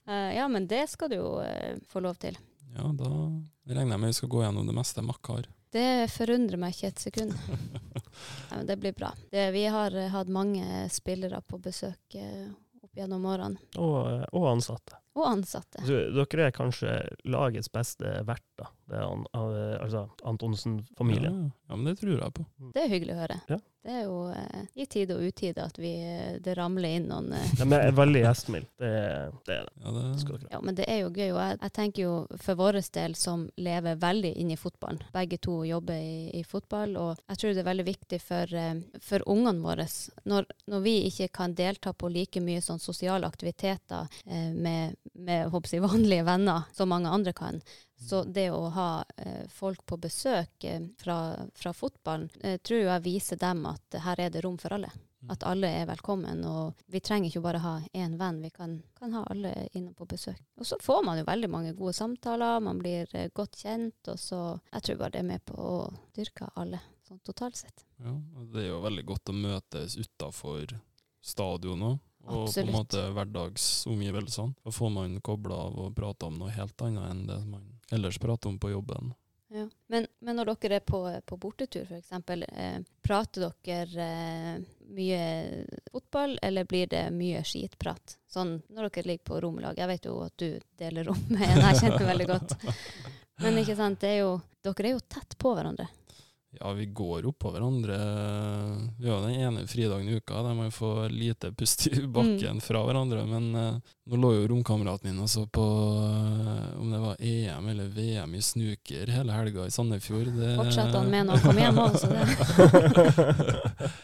Eh, ja, men det skal du jo uh, få lov til. Ja, da regner jeg med vi skal gå gjennom det meste Mack har. Det forundrer meg ikke et sekund. Nei, men det blir bra. Det, vi har eh, hatt mange spillere på besøk opp gjennom årene. Og, og ansatte. Og ansatte. Så dere er kanskje lagets beste verter, det er an, av- altså Antonsen-familien. Ja, ja, men det tror jeg på. Det er hyggelig å høre. Ja. Det er jo eh, i tide og utide at vi, eh, det ramler inn noen eh, De er veldig gjestmilde. Det, det er det. Ja, det, Skal dere. Ja, men det er jo gøy. Og jeg, jeg tenker jo for vår del som lever veldig inn i fotballen, begge to jobber i, i fotball, og jeg tror det er veldig viktig for, eh, for ungene våre, når, når vi ikke kan delta på like mye sånn sosiale aktiviteter eh, med, med håper jeg, vanlige venner som mange andre kan, så det å ha eh, folk på besøk eh, fra, fra fotballen, eh, tror jeg viser dem at her er det rom for alle. At alle er velkommen, og vi trenger ikke bare ha én venn, vi kan, kan ha alle inne på besøk. Og så får man jo veldig mange gode samtaler, man blir eh, godt kjent, og så Jeg tror bare det er med på å dyrke alle, sånn totalt sett. ja, og det er jo veldig godt å møtes utafor stadion òg. Og på en måte hverdagsomgivelsene. Da får man kobla av og prata om noe helt annet enn det man ellers prater om på jobben. Ja. Men, men når dere er på, på bortetur, f.eks., eh, prater dere eh, mye fotball, eller blir det mye skitprat? Sånn når dere ligger på romlag. Jeg vet jo at du deler rom med en jeg kjenner veldig godt. Men ikke sant, det er jo, dere er jo tett på hverandre. Ja, vi går oppå hverandre. Vi har den ene fridagen i uka der man får lite pust i bakken fra hverandre. Men eh, nå lå jo romkameraten min også på eh, om det var EM eller VM i snooker hele helga i Sandefjord. Det, Fortsatte han med når Kom igjen, òg, så det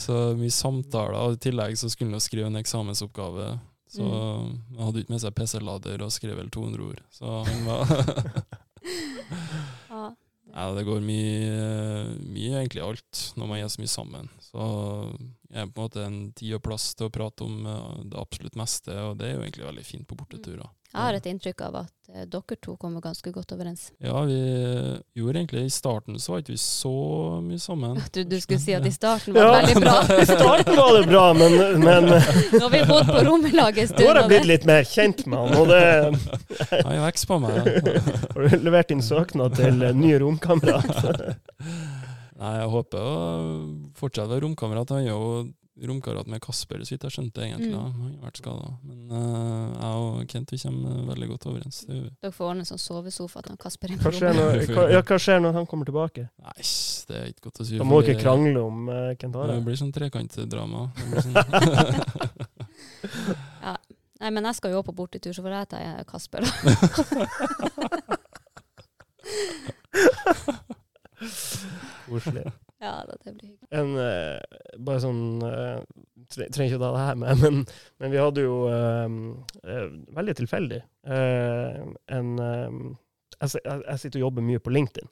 Så mye samtaler. Og I tillegg så skulle han skrive en eksamensoppgave. Så han hadde ikke med seg PC-lader og skrev vel 200 ord. Så han var ja. Det går mye, mye egentlig alt når man er så mye sammen. Så jeg er på en måte en tid og plass til å prate om eh, det absolutt meste, og det er jo egentlig veldig fint på borteturer. Jeg har et inntrykk av at eh, dere to kommer ganske godt overens. Ja, vi gjorde egentlig I starten så var ikke vi så mye sammen. Du, du skulle si at i starten var Ja. det veldig bra. I starten var det bra, men, men Nå har vi bodd på rommelag en nå har jeg blitt litt mer kjent med han. Og det Han har vokst på meg. har du levert inn søknad til eh, ny romkamerat. Nei, jeg håper å fortsette å være romkamerat. Han er jo romkamerat med Kasper, så vidt jeg skjønte egentlig. Mm. Han har vært skada. Men uh, jeg og Kent vi kommer veldig godt overens. Dere får ordne sånn sovesofa til Kasper Hva på skjer, rommet. når, hva, ja, hva skjer når han kommer tilbake? Nei, det er ikke godt å si. Da må dere det- krangle om uh, Kent Det blir sånn trekantdrama. Sånn. sånn Nei, men jeg skal jo òg på bortetur, så får jeg ta Kasper. da. Koselig. Ja, det blir hyggelig. En, uh, bare sånn uh, tre, Trenger ikke å ta det her med, men, men vi hadde jo uh, Veldig tilfeldig en jeg, jeg sitter og jobber mye på LinkedIn,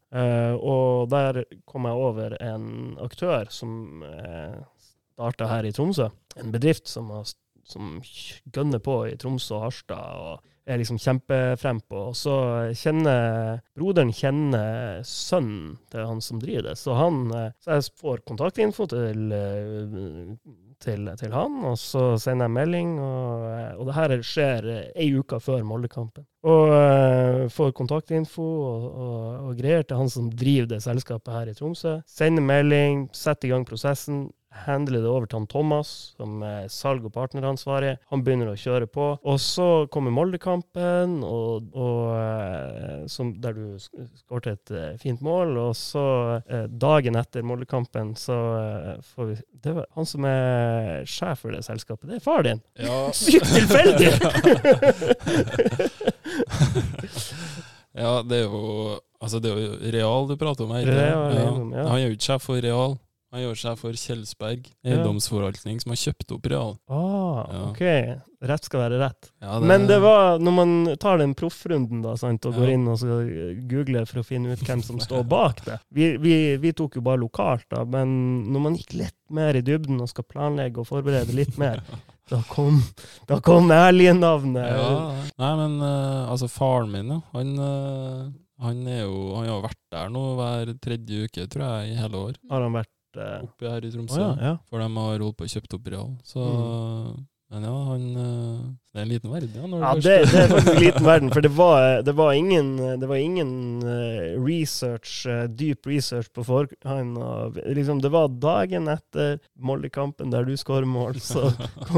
og der kom jeg over en aktør som uh, starta her i Tromsø. En bedrift som, har, som gønner på i Tromsø og Harstad. og er liksom kjempefrempå. Og så kjenner broderen kjenner sønnen til han som driver det. Så, han, eh, så jeg får kontaktinfo til, eh, til, til han, og så sender jeg melding. Og, eh, og det her skjer ei uke før Moldekampen. Og uh, får kontaktinfo og, og, og greier til han som driver det selskapet her i Tromsø. Sender melding, setter i gang prosessen. Handler det over til han Thomas, som er salg- og partneransvaret. Han begynner å kjøre på. Og så kommer Moldekampen, og, og, eh, som, der du sk- skårte et eh, fint mål. Og så, eh, dagen etter Moldekampen, så får vi Det var han som er sjef for det selskapet. Det er far din! Ja. Sykt tilfeldig! ja, det er jo Altså, det er jo Real du prater om her. Real, ja. ja. Han er jo ikke sjef for Real. Han gjør seg for Kjelsberg eiendomsforvaltning, som har kjøpt opp Real. Ah, Ja. OK. Rett skal være rett. Ja, Men det var når man tar den proffrunden da, sant, og Ja. går inn og så googler for å finne ut hvem som står bak det vi, vi, vi tok jo bare lokalt, da, men når man gikk litt mer i dybden og skal planlegge og forberede litt mer, da kom, da kom ærlige navnet. Ja, nei, men uh, altså, faren min, ja, han, uh, han jo Han har vært der nå hver tredje uke, tror jeg, i hele år. Har han vært eh, Oppe her i Tromsø. Tromsø. ja, ja. For de har holdt på å kjøpt opp Real. Så Men ja, han eh, Det er en liten verden, ja. Ja, det det, er faktisk en liten verden, for det var, det var ingen, det var ingen eh, research, eh, dyp research på forhånd. Liksom, det var dagen etter Molde-kampen der du skårer mål, så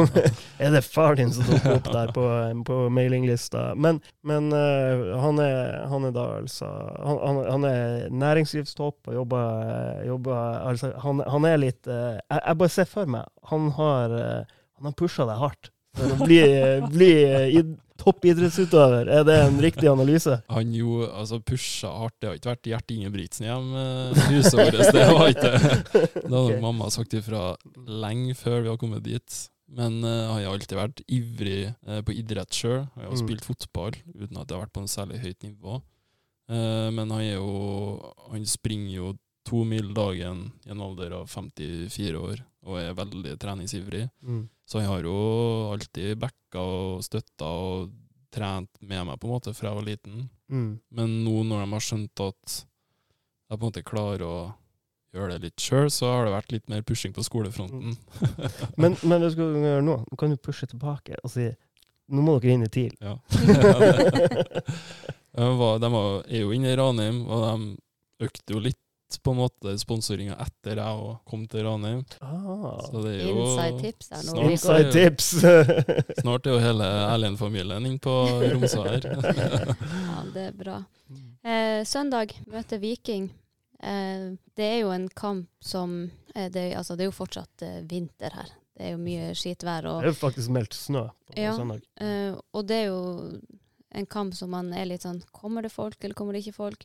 er det far din som dukker opp der på, på mailinglista. Men, men han, er, han er da altså Han, han, han er næringslivstopp og jobber, jobber altså, han, han er litt jeg, jeg bare ser for meg Han har, han har pusha deg hardt for å bli, bli toppidrettsutøver. Er det en riktig analyse? Han jo altså pusha hardt. Det har ikke vært Gjert Ingebrigtsen hjem eh, huset vårt. Det var ikke det. Det hadde okay. mamma sagt ifra lenge før vi har kommet dit. Men uh, han har alltid vært ivrig uh, på idrett sjøl. Han har Mm. spilt fotball uten at det har vært på en særlig høyt nivå. Uh, men han er jo Han springer jo to mil dagen i en alder av 54 år og er veldig treningsivrig. Mm. Så han har jo alltid backa og støtta og trent med meg på en måte fra jeg var liten. Mm. Men nå når de har skjønt at jeg på en måte klarer å gjøre det litt sjøl, så har det vært litt mer pushing på skolefronten. Men, men det skal du gjøre nå. Nå kan du pushe tilbake og si nå må dere inn i TIL. Ja. de, var, de var, er jo inne i Ranheim, og de økte jo litt på en måte sponsoringa etter jeg òg kom til Ranheim. Ah, Så det er jo Inside tips er noe Snart- Vi går. inside tips! Snart er jo hele Erlend-familien inne på Romsa her. Ja, det er bra. Eh, søndag møter Viking. Eh, det er jo en kamp som eh, det, altså, det er jo fortsatt eh, vinter her. Det er jo mye skitvær. Det er jo faktisk meldt snø på Ja. søndag. eh, og det er jo en kamp som man er litt sånn Kommer det folk, eller kommer det ikke folk?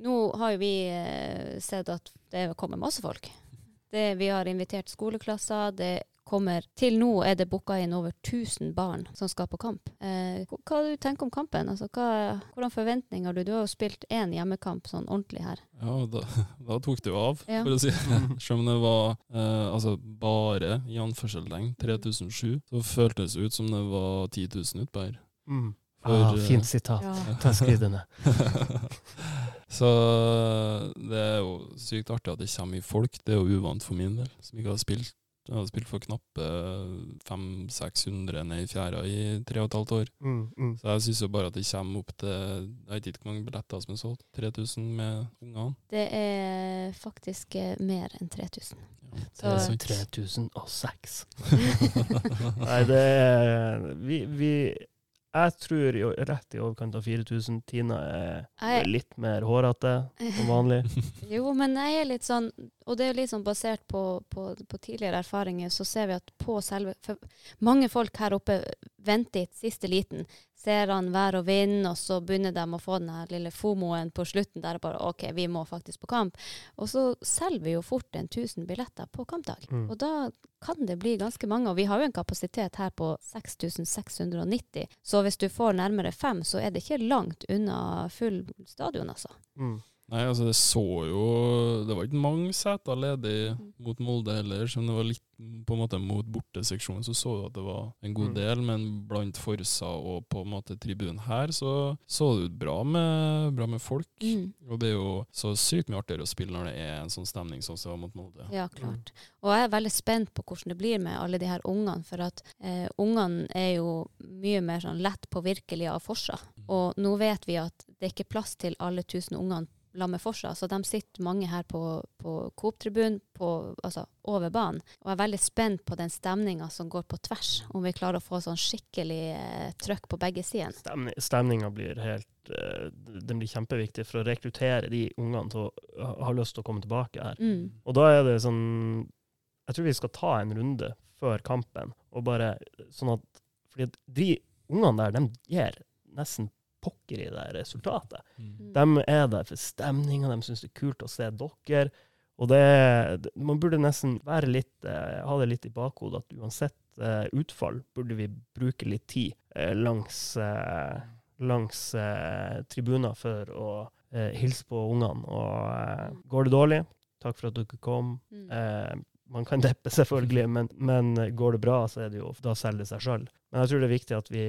Nå har jo vi eh, sett at det kommer masse folk. Det, vi har invitert skoleklasser. Det kommer Til nå er det booka inn over 1000 barn som skal på kamp. Eh, hva du tenker om kampen? Altså, hva, hvordan forventninger har du? Du har jo spilt én hjemmekamp sånn ordentlig her. Ja, da, da tok det jo av, Ja. for å si det. Selv om det var eh, altså bare i anførselstegn 3007, så føltes det ut som det var 10 000 utpå her. Mm. For, ah, eh, fint sitat. Ta det ned. så det er jo sykt artig at det kommer mye folk. Det er jo uvant for min del, som ikke har spilt. Jeg har spilt for knappe 500-600 ned i fjæra i tre og et halvt år. Mm, mm. Så jeg syns jo bare at det kommer opp til Jeg vet ikke hvor mange billetter som er solgt. 3000 med ungene. Det er faktisk eh, mer enn 3000. Ja, Så- det er sant. 3006. Nei, det er Vi, vi Jeg tror jo rett i overkant av 4000. Tina er Jeg- litt mer hårete som vanlig. Jo, men jeg er litt sånn Og det er jo sånn basert på, på, på tidligere erfaringer, så ser vi at på selve mange folk her oppe venter i siste liten. Ser han vær og vind, og så begynner de å få den her lille fomoen på slutten der bare OK, vi må faktisk på kamp. Og så selger vi jo fort en 1000 billetter på kampdag. Mm. Og da kan det bli ganske mange. Og vi har jo en kapasitet her på 6690. Så hvis du får nærmere fem, så er det ikke langt unna full stadion, altså. Mm. Nei, altså det så jo Det var ikke mange seter ledig Mm. mot Molde heller, som det var litt på en måte mot borteseksjonen, så så du at det var en god Mm. del, men blant Forsa og på en måte tribunen her, så så det ut bra med, bra med folk. Mm. Og det er jo så sykt mye artigere å spille når det er en sånn stemning som det var mot Molde. Ja, klart. Og jeg er veldig spent på hvordan det blir med alle de her ungene, for at eh, ungene er jo mye mer sånn lett påvirkelige av Forsa. Og nå vet vi at det er ikke plass til alle tusen ungene la med Forsa, så de sitter mange her på, på Coop-tribunen, altså over banen. Og jeg er veldig spent på den stemninga som går på tvers, om vi klarer å få sånn skikkelig eh, trøkk på begge sider. Stemning, stemninga blir helt eh, Den blir kjempeviktig for å rekruttere de ungene som å ha, ha lyst til å komme tilbake her. Mm. Og da er det sånn Jeg tror vi skal ta en runde før kampen, og bare sånn at Fordi de ungene der, de gir nesten pokker i det resultatet. Mm. De er der for stemninga, de syns det er kult å se dere. Og det, man burde nesten være litt, eh, ha det litt i bakhodet at uansett eh, utfall, burde vi bruke litt tid eh, langs, langs tribuner for å hilse på ungene. Og eh, går det dårlig, takk for at dere kom. Mm. Man kan deppe, selvfølgelig, men, men går det bra, så er det jo, da selger det seg sjøl. Men jeg tror det er viktig at vi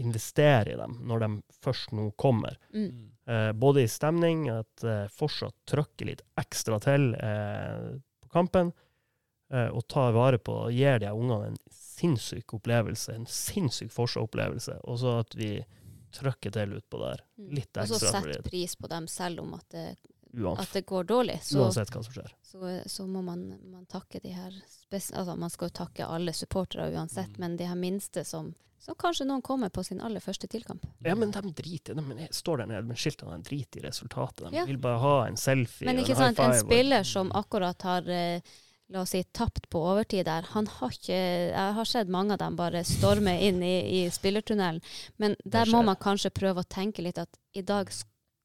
investerer i dem når de først nå kommer. Mm. Eh, både i stemning, at eh, fortsatt trykker litt ekstra til eh, på kampen, eh, og tar vare på og gir de ungene en sinnssyk opplevelse, en sinnssyk Forsa-opplevelse, og så at vi trykker til utpå der. Mm. ekstra. Og så sett pris på dem selv om at det, uan, at det går dårlig. Så, uansett hva som skjer. så, så må man, man takke de her Altså, man skal jo takke alle supportere uansett, Mm. men de her minste som, som kanskje noen kommer på sin aller første tilkamp. Ja, men de driter de står der nede med skiltene, de driter i resultatet. De Ja. vil bare ha en selfie Men ikke en sant, en og- spiller som akkurat har eh, La oss si tapt på overtid der. Han har ikke Jeg har sett mange av dem bare storme inn i, i spillertunnelen. Men der må man kanskje prøve å tenke litt at i dag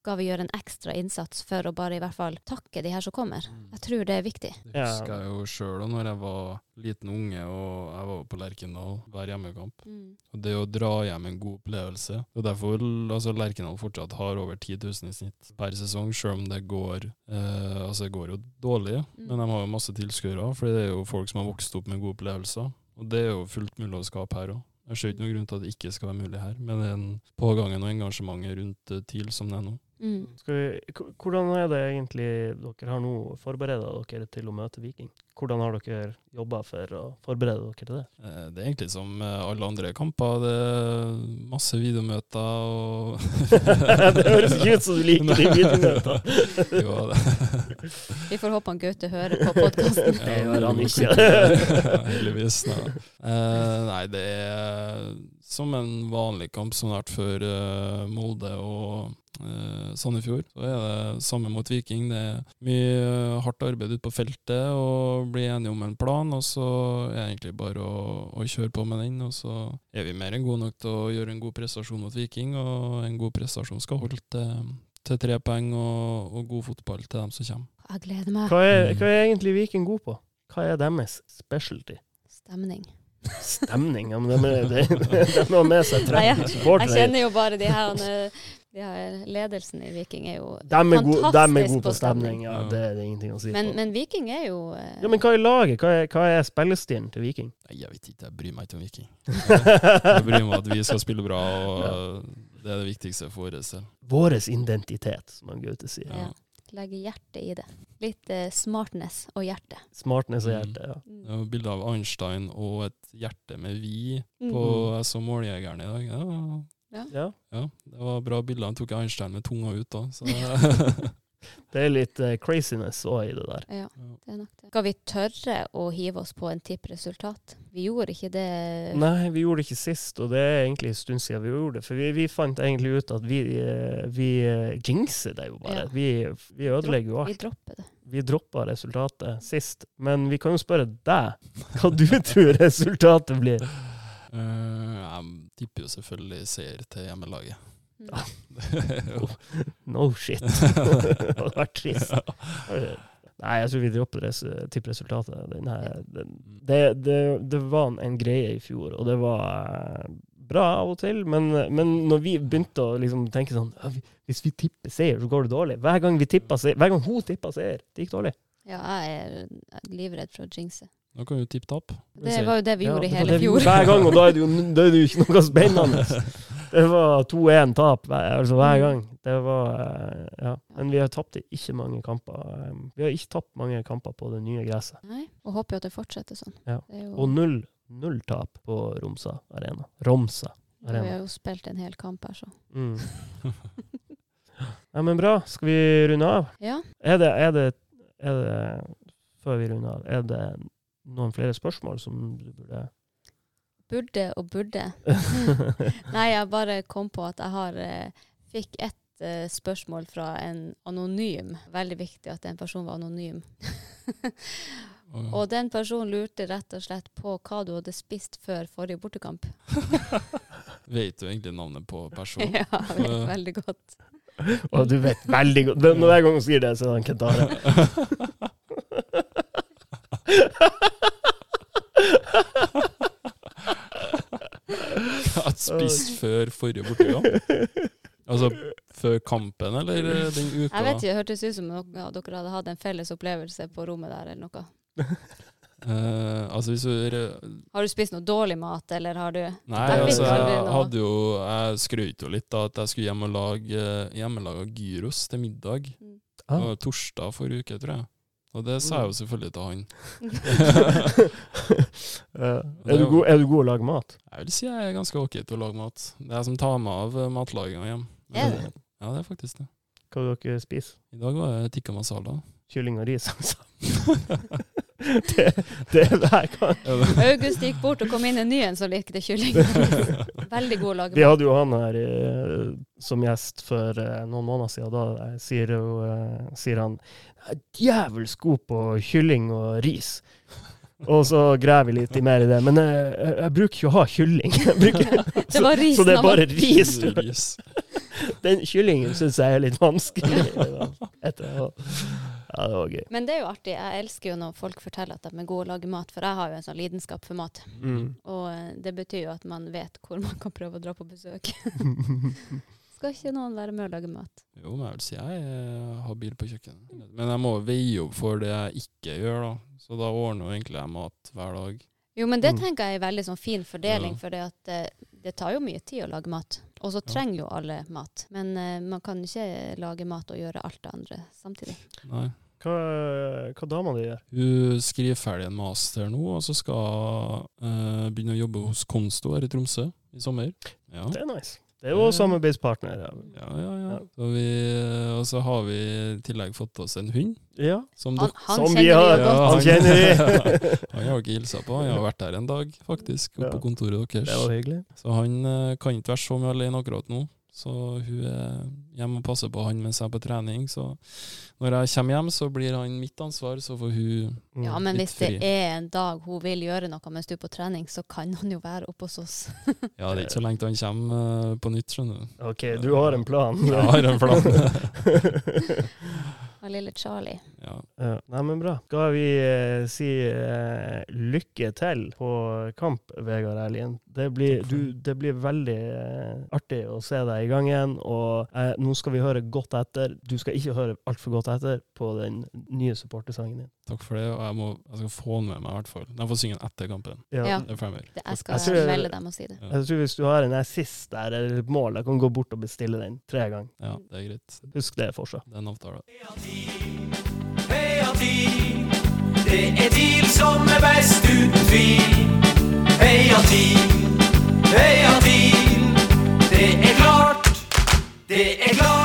skal vi gjøre en ekstra innsats for å bare i hvert fall takke de her som kommer. Jeg tror det er viktig. Det husker jeg jo sjøl når jeg var liten unge og jeg var på Lerkendal hver hjemmekamp. Mm. Og det å dra hjem en god opplevelse. Er derfor altså, Lerkendal fortsatt har over 10 000 i snitt per sesong, selv om det går eh, Altså, det går jo dårlig, Mm. men de har jo masse tilskuere. For det er jo folk som har vokst opp med gode opplevelser. Og det er jo fullt mulig å skape her òg. Jeg ser ikke noen grunn til at det ikke skal være mulig her, med den pågangen og engasjementet rundt eh, TIL som det er nå. Mm. Vi, hvordan er det egentlig dere har nå forberedt dere til å møte Viking? Hvordan har dere jobba for å forberede dere til det? Eh, Det er egentlig som eh, alle andre kamper. Det er masse videomøter og det høres ikke ut som du liker de videomøtene. Vi får håpe han Gaute hører på podkasten. Det gjør han ikke. Ja, Heldigvis. Nei. Eh, nei, det er som en vanlig kamp som har vært før eh, Molde og eh, Sandefjord. Så er det samme mot Viking. Det er mye hardt arbeid ute på feltet og bli enige om en plan. Og så er det egentlig bare å, å kjøre på med den. Og så er vi mer enn gode nok til å gjøre en god prestasjon mot Viking, og en god prestasjon skal holde til, til tre poeng og, og god fotball til dem som kommer. Jeg gleder meg. Hva er, hva er egentlig Viking god på? Hva er deres specialty? Stemning. Stemning? Ja, men de, de, de har med seg Nei, 30 jeg- Jeg kjenner jo bare de her, her Ledelsen i Viking er jo De er gode de er fantastisk gode på stemning, ja. Ja. Det er det ingenting å si Men, på. men Viking er jo eh, Ja, men hva er laget? Hva er, hva er spillestilen til Viking? Nei, Jeg vet ikke, jeg bryr meg ikke om Viking. Jeg bryr meg om at vi skal spille bra, og det er det viktigste for vår selv. Våres identitet, som Gaute sier. ja, legge hjertet i det. Litt eh, smartness og hjerte. Smartness og Mm. hjerte, ja. Mm. Det var bilde av Einstein og et hjerte med vi Mm. på mm. så måljegeren i dag. Ja, ja. ja, det var bra bilder. Han tok Einstein med tunga ut da. Så det, er litt uh, craziness òg i det der. Ja, det er nok det. Skal vi tørre å hive oss på en tippresultat? Vi gjorde ikke det Nei, vi gjorde det ikke sist, og det er egentlig en stund siden vi gjorde det. For vi, vi fant egentlig ut at vi, eh, vi eh, jinxer det jo bare. Ja. Vi, vi ødelegger jo Vi alt. dropper det. Vi droppa resultatet sist. Men vi kan jo spørre deg hva du tror resultatet blir. Eh, jeg tipper jo selvfølgelig seier til hjemmelaget. Mm. Ja. No shit. det hadde vært trist. Nei, jeg tror vi dropper res tippresultatet. Den her, den, det, det, det var en, greie i fjor, og det var eh, bra av og til. Men, men når vi begynte å liksom tenke sånn «Ja, Hvis vi tipper seier, så går det dårlig. Hver gang, vi tippa seier, hver gang hun tippa seier, det gikk dårlig. Ja, jeg er livredd for å jinxe. Da kan vi tippe tap. Det var jo det vi Ja, gjorde i det var hele fjor. Hver gang, og da er det jo, er det jo ikke noe spennende. Det var 2-1-tap hver- altså hver gang. Det var eh, Ja. Men vi har tapt ikke mange kamper. eh, Vi har ikke tapt mange kamper på det nye gresset. Nei, og håper jo at det fortsetter sånn. Ja. Det er jo, Og null, null tap på Romsa Arena. Romsa Arena. vi har jo spilt en hel kamp her, så. Mm. Ja, men bra. Skal vi runde av? Ja. Er det, er det, er det Før vi runder av, er det noen flere spørsmål som du burde Burde og burde. Nei, jeg bare kom på at jeg har eh, fikk ett eh, spørsmål fra en anonym. Veldig viktig at en person var anonym. Og, den personen lurte rett og slett på hva du hadde spist før forrige bortekamp. vet du egentlig navnet på personen? ja, jeg vet veldig godt. Og du vet veldig godt Når hver gang hun sier det, så er det Kent Are. At spist før forrige bortegang. Altså før kampen, eller eh, den uka? Jeg vet ikke, Det hørtes ut som noe, ja, dere hadde hatt en felles opplevelse på rommet der. eller noe. Uh, altså hvis du Har du spist noe dårlig mat, eller har du Nei, Jeg altså jeg hadde jo Jeg skrøt jo litt da at jeg skulle hjem og lage eh, hjemmelaga gyros til middag. Mm. Det Ah. var torsdag forrige uke, tror jeg. Og det sa jeg jo selvfølgelig til han. Er, du god, er du god å lage mat? Jeg vil si jeg er ganske ok til å lage mat. Det er jeg som tar meg av eh, matlaginga hjemme. Er det? Ja, det er faktisk det. Hva dere spiser? I dag var det tikka masala. Kylling og ris, altså. det, det er hver gang. August gikk bort og kom inn en ny en som likte kylling. Veldig god å Vi hadde jo han her eh, som gjest for eh, noen måneder siden. Da eh, sier, jo, eh, sier han "Jeg er djevelsk god på kylling og ris. Og så graver vi litt i mer i det. Men jeg, jeg, bruker ikke å ha kylling. Det var risen så det er bare ris. Ris. Den kyllingen syns jeg er litt vanskelig. Etter, å- ja, det var gøy. Men det er jo artig. Jeg elsker jo når folk forteller at de er gode å lage mat, for jeg har jo en sånn lidenskap for mat. Mm. Og eh, det betyr jo at man vet hvor man kan prøve å dra på besøk. Skal ikke noen være med å lage mat? Jo, men jeg vil si jeg har bil på kjøkkenet. Men jeg må veie opp for det jeg ikke gjør, da. Så da ordner jo egentlig jeg mat hver dag. Jo, men det Mm. tenker jeg er veldig sånn fin fordeling, Ja. for det, at, eh, det tar jo mye tid å lage mat. Og så Ja. trenger jo alle mat. Men uh, man kan ikke lage mat og gjøre alt det andre samtidig. Nei. Hva, hva dama di gjør? Hun skriver ferdig en master nå, og så skal hun begynne å jobbe hos Konsto her i Tromsø i sommer. Ja. Det er nice. Det er jo samarbeidspartner. Ja. Ja, ja, ja. Ja. Så vi, og så har vi i tillegg fått oss en hund. ja. Som Han, han Som kjenner vi har- Ja. Han kjenner vi. Han har ikke hilsa på, han har vært her en dag, faktisk, oppe Ja. på kontoret Det var hyggelig. Så han eh, kan ikke være så mye alene akkurat nå. Så hun er hjemme og passer på han mens jeg er på trening. Så når jeg kommer hjem, så blir han mitt ansvar, så får hun Mm. Ja, men hvis det fri. er en dag hun vil gjøre noe mens du er på trening, så kan han jo være oppe hos oss. Ja, det er ikke så lenge til han kommer eh, på nytt, skjønner du. OK, du har en plan? Jeg har en plan. Og lille Charlie. ja. Ja, nei, men bra. Skal vi eh, si eh, lykke til på kamp, Vegard Erlien? Det blir, du, det blir veldig eh, artig å se deg i gang igjen. Og eh, nå skal vi høre godt etter. Du skal ikke høre altfor godt etter på den nye supportersangen din. Takk for det, og jeg, må, jeg skal få den med meg i hvert fall. Jeg får synge den etter kampen. Ja. Det er. Det, jeg skal Jeg tror- melde dem og si det. Ja. Jeg tror Hvis du har en assist der, eller et mål, jeg kan gå bort og bestille den tre ganger. ja, det er greit. Husk det fortsatt. Det er en avtale. Heia det er TIL som er best uten tvil. Heia TIL, heia TIL. Det er klart, det er klart.